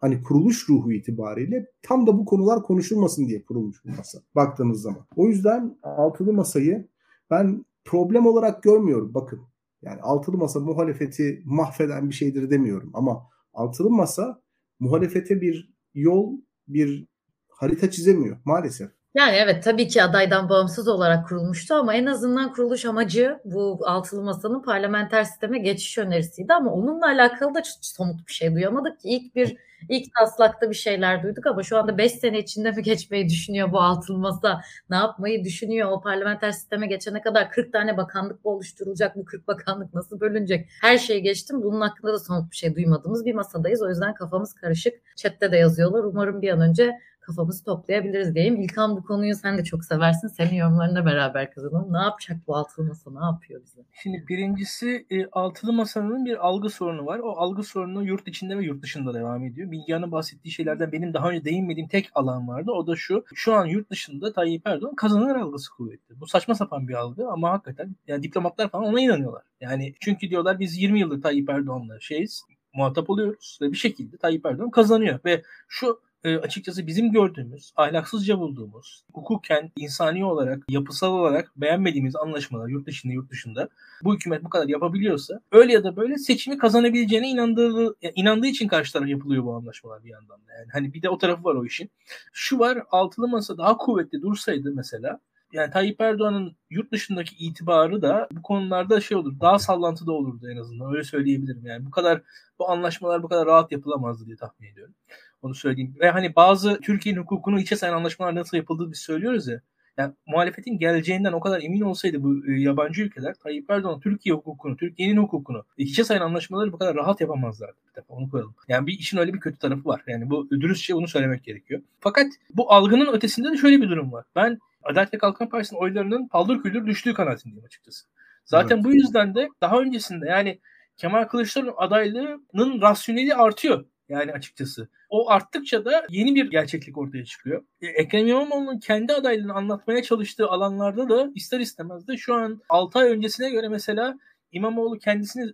hani kuruluş ruhu itibariyle tam da bu konular konuşulmasın diye kurulmuş bu masa baktığınız zaman. O yüzden altılı masayı ben problem olarak görmüyorum. Bakın yani altılı masa muhalefeti mahveden bir şeydir demiyorum ama altılı masa muhalefete bir yol, bir harita çizemiyor maalesef. Yani evet tabii ki adaydan bağımsız olarak kurulmuştu ama en azından kuruluş amacı bu altılı masanın parlamenter sisteme geçiş önerisiydi. Ama onunla alakalı da somut bir şey duyamadık ilk bir ilk taslakta bir şeyler duyduk ama şu anda 5 sene içinde mi geçmeyi düşünüyor bu altılı masa? Ne yapmayı düşünüyor? O parlamenter sisteme geçene kadar 40 tane bakanlık mı oluşturulacak? Bu 40 bakanlık nasıl bölünecek? Her şeyi geçtim. Bunun hakkında da somut bir şey duymadığımız bir masadayız. O yüzden kafamız karışık. Chatte de yazıyorlar. Umarım bir an önce kafamızı toplayabiliriz diyeyim. İlkan bu konuyu sen de çok seversin. Senin yorumlarına beraber kazanalım. Ne yapacak bu altılı masa? Ne yapıyor bize? Şimdi birincisi e, altılı masanın bir algı sorunu var. O algı sorunu yurt içinde ve yurt dışında devam ediyor. Bilgehan'ın bahsettiği şeylerden benim daha önce değinmediğim tek alan vardı. O da şu. Şu an yurt dışında Tayyip Erdoğan kazanır algısı kuvvetli. Bu saçma sapan bir algı ama hakikaten yani diplomatlar falan ona inanıyorlar. Yani çünkü diyorlar biz 20 yıldır Tayyip Erdoğan'la şeyiz muhatap oluyoruz ve bir şekilde Tayyip Erdoğan kazanıyor ve şu e, açıkçası bizim gördüğümüz, ahlaksızca bulduğumuz, hukuken, insani olarak, yapısal olarak beğenmediğimiz anlaşmalar yurt dışında yurt dışında bu hükümet bu kadar yapabiliyorsa öyle ya da böyle seçimi kazanabileceğine inandığı inandığı için karşı taraf yapılıyor bu anlaşmalar bir yandan da. Yani hani bir de o tarafı var o işin. Şu var altılı masa daha kuvvetli dursaydı mesela yani Tayyip Erdoğan'ın yurt dışındaki itibarı da bu konularda şey olur. Daha sallantıda olurdu en azından. Öyle söyleyebilirim. Yani bu kadar bu anlaşmalar bu kadar rahat yapılamazdı diye tahmin ediyorum. Onu söyleyeyim. Ve hani bazı Türkiye'nin hukukunu içe sayan anlaşmalar nasıl yapıldığı biz söylüyoruz ya. Yani muhalefetin geleceğinden o kadar emin olsaydı bu e, yabancı ülkeler Tayyip Erdoğan Türkiye hukukunu, Türkiye'nin hukukunu içe sayan anlaşmaları bu kadar rahat yapamazlardı. Bir defa onu koyalım. Yani bir işin öyle bir kötü tarafı var. Yani bu dürüstçe bunu söylemek gerekiyor. Fakat bu algının ötesinde de şöyle bir durum var. Ben Adalet ve Kalkınma Partisi'nin oylarının paldır küldür düştüğü kanaatindeyim açıkçası. Zaten evet. bu yüzden de daha öncesinde yani Kemal Kılıçdaroğlu'nun adaylığının rasyoneli artıyor. Yani açıkçası. O arttıkça da yeni bir gerçeklik ortaya çıkıyor. E, Ekrem İmamoğlu'nun kendi adaylığını anlatmaya çalıştığı alanlarda da ister istemez de şu an 6 ay öncesine göre mesela İmamoğlu kendisini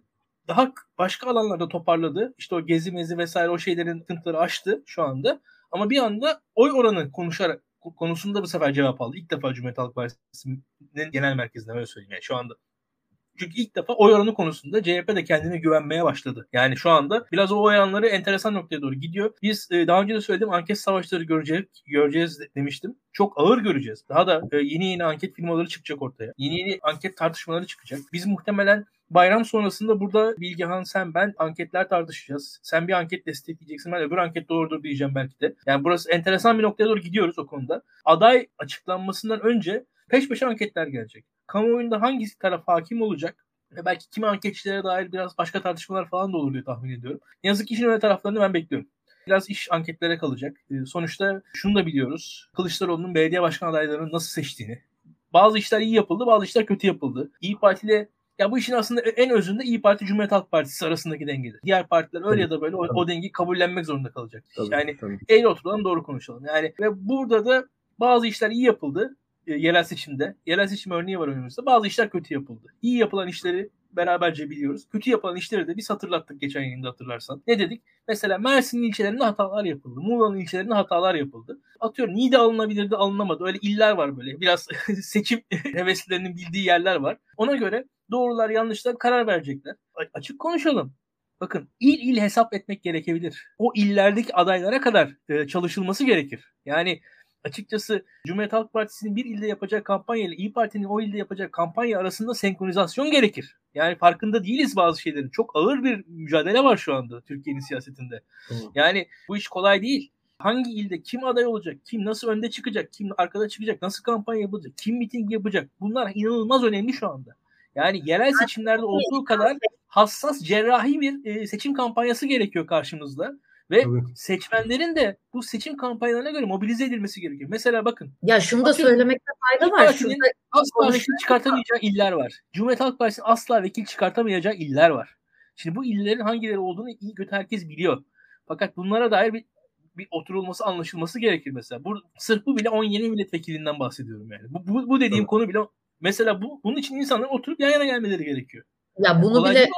daha başka alanlarda toparladı. İşte o gezi mezi vesaire o şeylerin sıkıntıları aştı şu anda. Ama bir anda oy oranı konuşarak konusunda bu sefer cevap aldı. İlk defa Cumhuriyet Halk Partisi'nin genel merkezinde öyle söyleyeyim yani şu anda. Çünkü ilk defa oy oranı konusunda CHP de kendine güvenmeye başladı. Yani şu anda biraz o oy oranları enteresan noktaya doğru gidiyor. Biz e, daha önce de söyledim anket savaşları görecek, göreceğiz demiştim. Çok ağır göreceğiz. Daha da e, yeni yeni anket firmaları çıkacak ortaya. Yeni yeni anket tartışmaları çıkacak. Biz muhtemelen Bayram sonrasında burada Bilgehan sen ben anketler tartışacağız. Sen bir anket destekleyeceksin ben öbür anket doğrudur diyeceğim belki de. Yani burası enteresan bir noktaya doğru gidiyoruz o konuda. Aday açıklanmasından önce peş peşe anketler gelecek. Kamuoyunda hangisi taraf hakim olacak? Ve belki kimi anketçilere dair biraz başka tartışmalar falan da olur diye tahmin ediyorum. Ne yazık ki işin öyle taraflarını ben bekliyorum. Biraz iş anketlere kalacak. Ee, sonuçta şunu da biliyoruz. Kılıçdaroğlu'nun belediye başkan adaylarını nasıl seçtiğini. Bazı işler iyi yapıldı, bazı işler kötü yapıldı. İyi Parti ile ya bu işin aslında en özünde İyi Parti Cumhuriyet Halk Partisi arasındaki dengedir. Diğer partiler öyle tabii, ya da böyle o, o dengeyi kabullenmek zorunda kalacak. Tabii, yani tabii. eğri oturalım doğru konuşalım. Yani ve burada da bazı işler iyi yapıldı yerel seçimde. Yerel seçim örneği var önümüzde. Bazı işler kötü yapıldı. İyi yapılan işleri beraberce biliyoruz. Kötü yapılan işleri de biz hatırlattık geçen yayında hatırlarsan. Ne dedik? Mesela Mersin'in ilçelerinde hatalar yapıldı. Muğla'nın ilçelerinde hatalar yapıldı. Atıyorum Niğde alınabilirdi alınamadı. Öyle iller var böyle. Biraz seçim heveslilerinin bildiği yerler var. Ona göre doğrular yanlışlar karar verecekler. A- açık konuşalım. Bakın il il hesap etmek gerekebilir. O illerdeki adaylara kadar e, çalışılması gerekir. Yani açıkçası Cumhuriyet Halk Partisi'nin bir ilde yapacağı kampanya ile İyi Parti'nin o ilde yapacağı kampanya arasında senkronizasyon gerekir. Yani farkında değiliz bazı şeylerin. Çok ağır bir mücadele var şu anda Türkiye'nin siyasetinde. Hı. Yani bu iş kolay değil. Hangi ilde kim aday olacak, kim nasıl önde çıkacak, kim arkada çıkacak, nasıl kampanya yapacak, kim miting yapacak bunlar inanılmaz önemli şu anda. Yani yerel seçimlerde olduğu kadar hassas cerrahi bir seçim kampanyası gerekiyor karşımızda. Ve Tabii. seçmenlerin de bu seçim kampanyalarına göre mobilize edilmesi gerekiyor. Mesela bakın. Ya şunu da söylemekte fayda var. Şurada asla vekil çıkartamayacağı iller var. Cumhuriyet Halk Partisi asla vekil çıkartamayacağı iller var. Şimdi bu illerin hangileri olduğunu iyi kötü herkes biliyor. Fakat bunlara dair bir bir oturulması anlaşılması gerekir mesela. Bu, sırf bu bile 17 milletvekilinden bahsediyorum yani. Bu, bu, bu dediğim evet. konu bile mesela bu bunun için insanların oturup yan yana gelmeleri gerekiyor. Ya bunu Kolay bile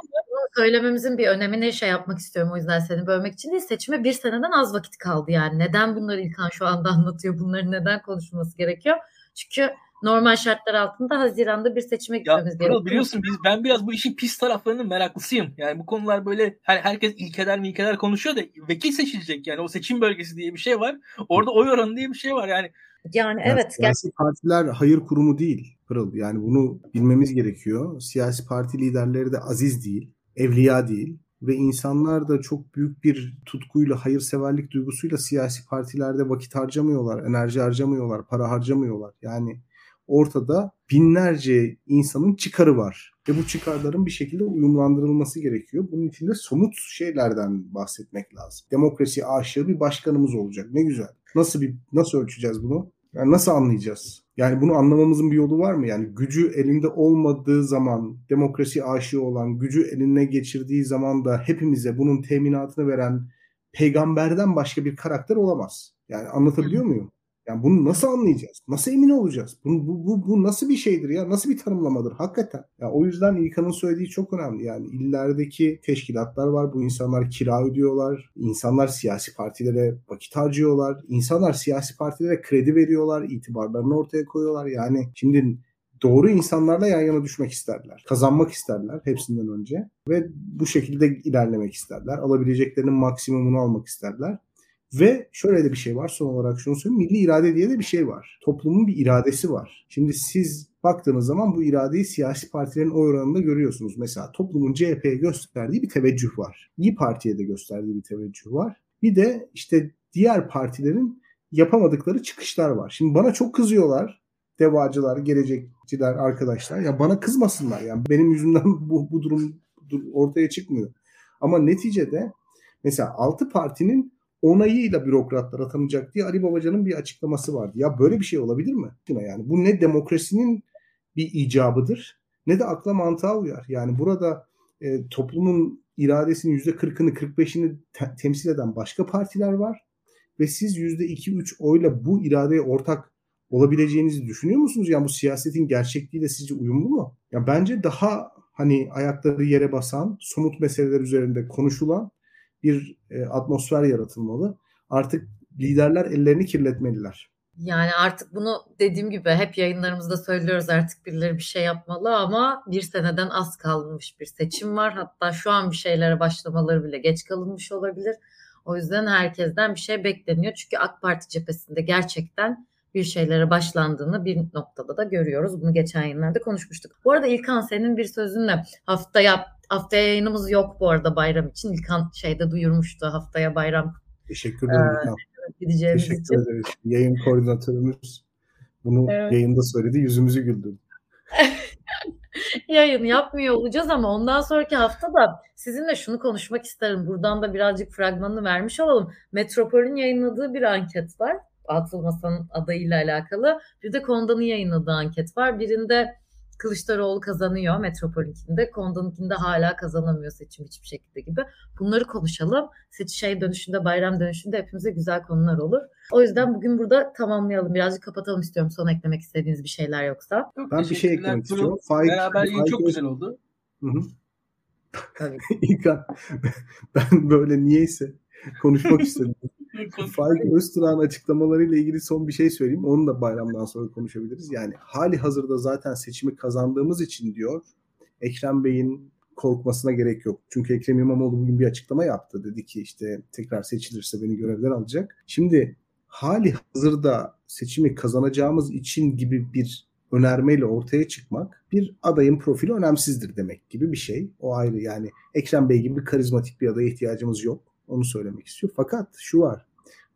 söylememizin bir önemini şey yapmak istiyorum o yüzden seni bölmek için değil. Seçime bir seneden az vakit kaldı yani. Neden bunları İlkan şu anda anlatıyor? Bunların neden konuşulması gerekiyor? Çünkü normal şartlar altında Haziran'da bir seçime gitmemiz ya, gerekiyor. Biliyorsun biz ben biraz bu işin pis taraflarının meraklısıyım. Yani bu konular böyle her, herkes ilkeler milkeler konuşuyor da vekil seçilecek yani o seçim bölgesi diye bir şey var. Orada oy oranı diye bir şey var yani. Yani ya evet. Siyasi partiler hayır kurumu değil Pırıl. Yani bunu bilmemiz gerekiyor. Siyasi parti liderleri de aziz değil evliya değil ve insanlar da çok büyük bir tutkuyla, hayırseverlik duygusuyla siyasi partilerde vakit harcamıyorlar, enerji harcamıyorlar, para harcamıyorlar. Yani ortada binlerce insanın çıkarı var. Ve bu çıkarların bir şekilde uyumlandırılması gerekiyor. Bunun için de somut şeylerden bahsetmek lazım. Demokrasi aşığı bir başkanımız olacak. Ne güzel. Nasıl bir nasıl ölçeceğiz bunu? Yani nasıl anlayacağız? Yani bunu anlamamızın bir yolu var mı? Yani gücü elinde olmadığı zaman, demokrasi aşığı olan, gücü eline geçirdiği zaman da hepimize bunun teminatını veren peygamberden başka bir karakter olamaz. Yani anlatabiliyor muyum? Yani bunu nasıl anlayacağız? Nasıl emin olacağız? Bu, bu, bu, bu nasıl bir şeydir ya? Nasıl bir tanımlamadır? Hakikaten. Ya o yüzden İlkan'ın söylediği çok önemli. Yani illerdeki teşkilatlar var. Bu insanlar kira ödüyorlar. İnsanlar siyasi partilere vakit harcıyorlar. İnsanlar siyasi partilere kredi veriyorlar. itibarlarını ortaya koyuyorlar. Yani şimdi doğru insanlarla yan yana düşmek isterler. Kazanmak isterler hepsinden önce. Ve bu şekilde ilerlemek isterler. Alabileceklerinin maksimumunu almak isterler. Ve şöyle de bir şey var son olarak şunu söyleyeyim. Milli irade diye de bir şey var. Toplumun bir iradesi var. Şimdi siz baktığınız zaman bu iradeyi siyasi partilerin oy oranında görüyorsunuz. Mesela toplumun CHP'ye gösterdiği bir teveccüh var. İyi Parti'ye de gösterdiği bir teveccüh var. Bir de işte diğer partilerin yapamadıkları çıkışlar var. Şimdi bana çok kızıyorlar. Devacılar, gelecekçiler, arkadaşlar. Ya bana kızmasınlar. Yani benim yüzümden bu, bu durum ortaya çıkmıyor. Ama neticede mesela 6 partinin onayıyla bürokratlar atanacak diye Ali Babacan'ın bir açıklaması vardı. Ya böyle bir şey olabilir mi? Yani bu ne demokrasinin bir icabıdır ne de akla mantığa uyar. Yani burada e, toplumun iradesinin %40'ını 45'ini te- temsil eden başka partiler var ve siz %2-3 oyla bu iradeye ortak olabileceğinizi düşünüyor musunuz? Yani bu siyasetin gerçekliğiyle sizce uyumlu mu? Ya bence daha hani ayakları yere basan, somut meseleler üzerinde konuşulan bir e, atmosfer yaratılmalı. Artık liderler ellerini kirletmeliler. Yani artık bunu dediğim gibi hep yayınlarımızda söylüyoruz artık birileri bir şey yapmalı ama bir seneden az kalmış bir seçim var. Hatta şu an bir şeylere başlamaları bile geç kalınmış olabilir. O yüzden herkesten bir şey bekleniyor. Çünkü AK Parti cephesinde gerçekten bir şeylere başlandığını bir noktada da görüyoruz. Bunu geçen yayınlarda konuşmuştuk. Bu arada İlkan senin bir sözünle haftaya haftaya yayınımız yok bu arada bayram için. İlkan şeyde duyurmuştu haftaya bayram. Teşekkür ederim ee, İlkan. Gideceğimiz Teşekkür için. ederiz. Yayın koordinatörümüz bunu evet. yayında söyledi. Yüzümüzü güldürdü. yayın yapmıyor olacağız ama ondan sonraki hafta da sizinle şunu konuşmak isterim. Buradan da birazcık fragmanını vermiş olalım. Metropol'ün yayınladığı bir anket var. Atılmasa'nın adayıyla alakalı. Bir de Konda'nın yayınladığı anket var. Birinde Kılıçdaroğlu kazanıyor Metropol'ünkinde. Konda'nınkinde hala kazanamıyor seçim hiçbir şekilde gibi. Bunları konuşalım. Seçim şey dönüşünde, bayram dönüşünde hepimize güzel konular olur. O yüzden bugün burada tamamlayalım. Birazcık kapatalım istiyorum. Son eklemek istediğiniz bir şeyler yoksa. Çok ben bir şey eklemek istiyorum. Faik, Beraber yayın çok güzel oldu. Hı hı. Tabii. İlkan, ben böyle niyeyse konuşmak istedim. Faik Öztürk'ün açıklamalarıyla ilgili son bir şey söyleyeyim. Onu da bayramdan sonra konuşabiliriz. Yani hali hazırda zaten seçimi kazandığımız için diyor Ekrem Bey'in korkmasına gerek yok. Çünkü Ekrem İmamoğlu bugün bir açıklama yaptı. Dedi ki işte tekrar seçilirse beni görevden alacak. Şimdi hali hazırda seçimi kazanacağımız için gibi bir önermeyle ortaya çıkmak bir adayın profili önemsizdir demek gibi bir şey. O ayrı yani Ekrem Bey gibi karizmatik bir adaya ihtiyacımız yok. Onu söylemek istiyor. Fakat şu var.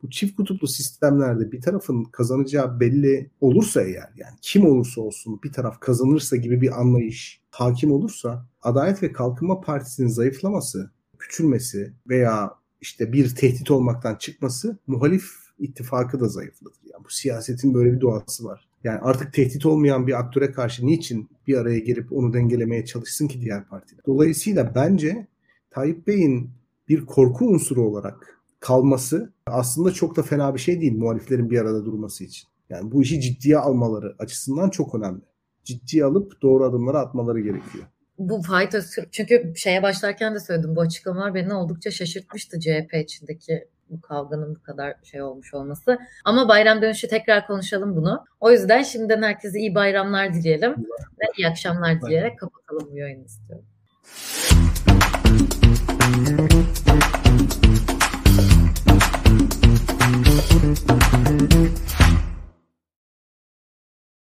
Bu çift kutuplu sistemlerde bir tarafın kazanacağı belli olursa eğer yani kim olursa olsun bir taraf kazanırsa gibi bir anlayış hakim olursa Adalet ve Kalkınma Partisi'nin zayıflaması, küçülmesi veya işte bir tehdit olmaktan çıkması muhalif ittifakı da zayıflatır. Yani bu siyasetin böyle bir doğası var. Yani artık tehdit olmayan bir aktöre karşı niçin bir araya gelip onu dengelemeye çalışsın ki diğer partiler? Dolayısıyla bence Tayyip Bey'in bir korku unsuru olarak kalması aslında çok da fena bir şey değil muhaliflerin bir arada durması için. Yani bu işi ciddiye almaları açısından çok önemli. Ciddiye alıp doğru adımları atmaları gerekiyor. Bu Öztürk çünkü şeye başlarken de söyledim bu açıklamalar beni oldukça şaşırtmıştı CHP içindeki bu kavganın bu kadar şey olmuş olması. Ama bayram dönüşü tekrar konuşalım bunu. O yüzden şimdiden herkese iyi bayramlar dileyelim ve iyi akşamlar dileyerek kapatalım bu yayını istiyorum. Thank